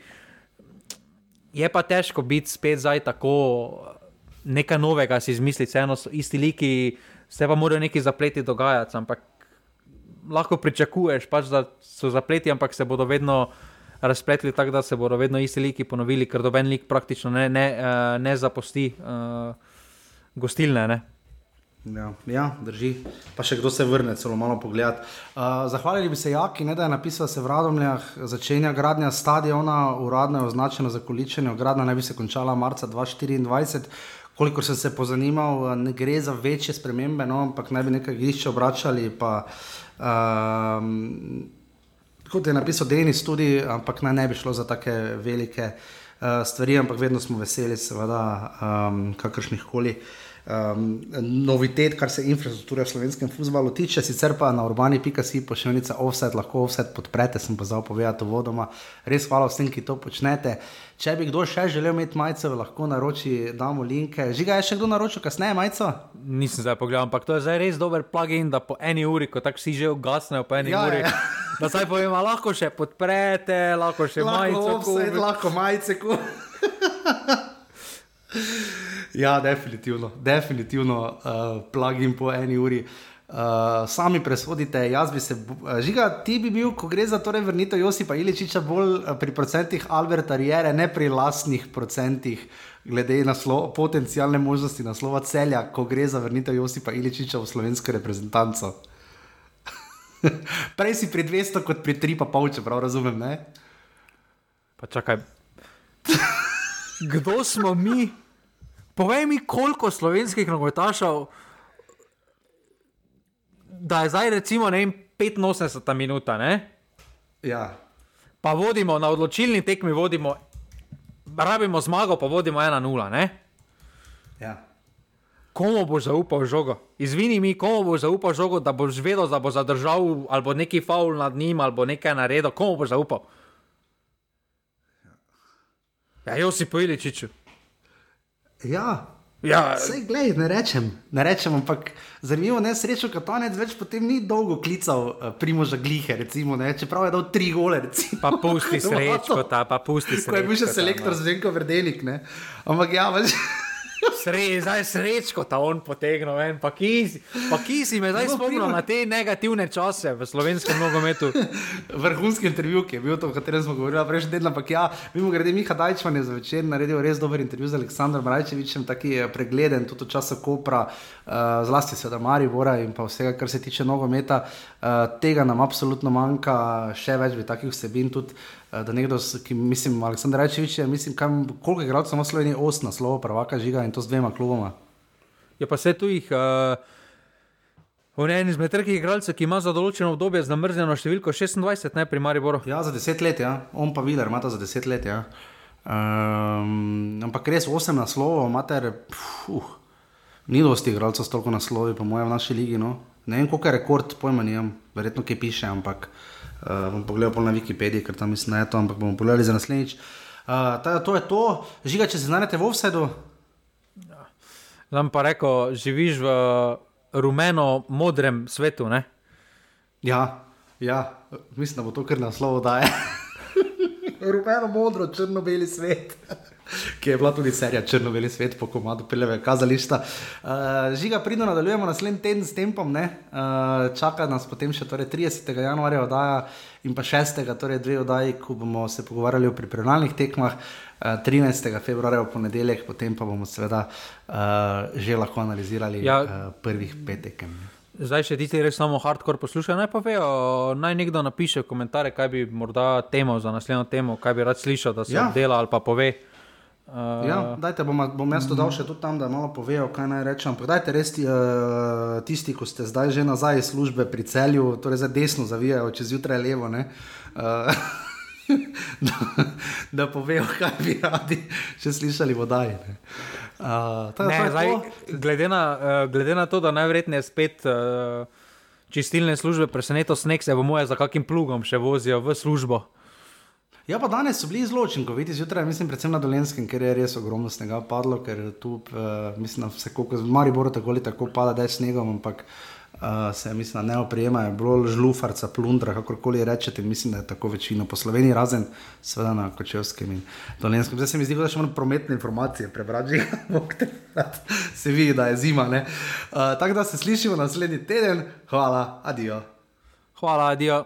je pa težko biti spet zdaj tako nekaj novega si izmisliti, vseeno so isti liki, se pa morajo neki zapleti dogajati, ampak lahko pričakuješ, pač, da so zapleti, ampak se bodo vedno razpletli tako, da se bodo vedno isti liki ponovili, ker doben lik praktično ne, ne, eh, ne zapusti uh, gostilne. Ne? Ja, ja, drži. Pa še kdo se vrne, celo malo pogledat. Uh, zahvalili bi se Jaki, ne, da je napisal, da se v Radomljah začenja gradnja stadiona, uradno je označeno za količenje, gradnja naj bi se končala marca 2024. Kolikor sem se pozanimal, eh, ne gre za večje spremembe, no, ampak naj bi nekaj igrišče obračali. Pa, um, kot je napisal Denis, tudi, ampak naj ne bi šlo za take velike uh, stvari, ampak vedno smo veseli, seveda, um, kakršnih koli. Um, novitet, kar se infrastrukture v slovenskem futbalu tiče, sicer pa na urbani.si pošiljnica offset, lahko offset podprete, sem pa zdaj povedal vodoma. Res hvala vsem, ki to počnete. Če bi kdo še želel imeti majico, lahko naroči, damo linke. Žiga je še kdo naročil kasneje majico? Nisem zdaj pogledal, ampak to je zdaj res dober plugin, da po eni uri, ko tako vsi že ugasnejo, po eni Ja, uri. ja. Da zdaj povem, lahko še podprete, lahko še. Lahko offset, kupite. lahko majice. Ja, definitivno, definitivno uh, plugin po eni uri. Uh, sami presodite, jaz bi se, uh, žiga, ti bi bil, ko gre za torej vrnitev Josipa Iličiča, bolj pri procentih Alberta Riere, ne pri lastnih procentih, glede na potencijalne možnosti naslova celja, ko gre za vrnitev Josipa Iličiča v slovensko reprezentanco. Prej si pri 200, kot pri 3,5, če prav razumem. Ne? Pa čakaj. Kdo smo mi? Povej mi, koliko slovenskih nogometašov da je zdaj recimo ne, 85 minuta, ne? Ja. pa vodimo na odločilni tekmi, vodimo, rabimo zmago, pa vodimo 1-0. Ja. Komu boš zaupal žogo? Izvini mi, komu boš zaupal žogo, da boš vedel, da bo zadržal ali neki faul nad njim ali nekaj naredil, komu boš zaupal? Ja, jo si pojeli, čiču. Ja, Ja, Sej, glej, ne rečem, ne rečem, ampak zanimivo je, srečo, da Katanec več potem ni dolgo klical uh, Primoža Glihe, recimo, ne, čeprav je dal tri gole. Recimo. Pa pusti srečko, ta, pa pusti srečko. Ko je bil še selektor no. Zvenko Verdenik, ne. Ampak ja, več. Sre, zdaj srečko ta on potegnil ven, pa ki, pa ki si me zdaj spomnil na te negativne čase v slovenskem nogometu. Vrhunski intervju, ki je bil to, o katerem smo govorili prejšnji teden, ampak ja, mimo grede Miha Dajčman je za večer naredil res dober intervju z Aleksandrom Rajčevičem, taki je pregleden, tudi v času Kopra, uh, zlasti seveda Maribora in pa vsega, kar se tiče nogometa. Uh, tega nam absolutno manjka, še več bi takih vsebin tudi. Eh, da nekdo, ki mislim, Aleksandr Rečevič, mislim, kam, koliko je igralcev v Sloveniji, osem naslovov, prvaka žiga in to z dvema kluboma. Je pa vse tu jih. Uh... On je en izmed treh igralcev, ki ima za določeno obdobje zamrznjeno številko 26, ne pri Mariboru. Ja, za 10 let, ja. on pa videl, ima ta za 10 let. Ja. Um, ampak res 8 naslovov, mater, uh, ni dosti igralcev s toliko naslovi, po mojem, v naši ligi. No. Ne vem, koliko je rekord, pojma nimam, verjetno kaj piše, ampak uh, bom pogledal na Wikipediji, ker tam mislim, da je to, ampak bomo pogledali za naslednjič. Uh, teda, to je to, žiga, če se znajdete v offsetu. Znam pa reko, živiš v rumeno-modrem svetu. Ne? Ja, ja, mislim, da bo to kar naslov daje. Rumeno-modro, črno-beli svet. Ki je bila tudi serija Črno-beli svet po komadu Peleve kazališta. Uh, žiga, pridno nadaljujemo naslednji teden s tempom. Uh, čaka nas potem še torej 30. januarja oddaja in pa 6. torej dve oddaji, ko bomo se pogovarjali o pripravljalnih tekmah. Uh, 13. februarja v ponedeljek, potem pa bomo seveda uh, že lahko analizirali ja. uh, prvih pet tekem. Zdaj, če ti res samo hardcore poslušajo, naj povejo, naj nekdo napiše komentarje, kaj bi morda temo za naslednjo temo, kaj bi rad slišal, da se ja. dela ali pa pove. Uh, ja, dajte, bom, bom jaz to dal še tudi tam, da malo povejo, kaj naj rečem. Ampak dajte res ti, uh, tisti, ki ste zdaj že nazaj iz službe pri celju, torej za desno zavijajo, čez jutraj levo. Uh, da, da povejo, kaj bi radi še slišali vodaj. Uh, glede, uh, glede na to, da najverjetneje spet uh, čistilne službe presenetijo sneg, se bomo za kakim plugom še vozijo v službo. Ja, pa danes so bili zelo učinkoviti zjutraj, mislim, predvsem na Dolenskem, ker je res ogromno snega padlo, ker tu, uh, mislim, da se koliko, v Mariboru tako ali tako pada, da je snegom, ampak uh, se, mislim, ne oprijemajo, bolj žlufarca, plundra, kakorkoli rečete, mislim, da je tako večino po Sloveniji, razen seveda na Kočevskem in Dolenskem. Zdaj se mi zdi, da še imamo prometne informacije, prebrati, se vidi, da je zima. Uh, tako da se slišimo naslednji teden, hvala, adijo. Hvala, adijo.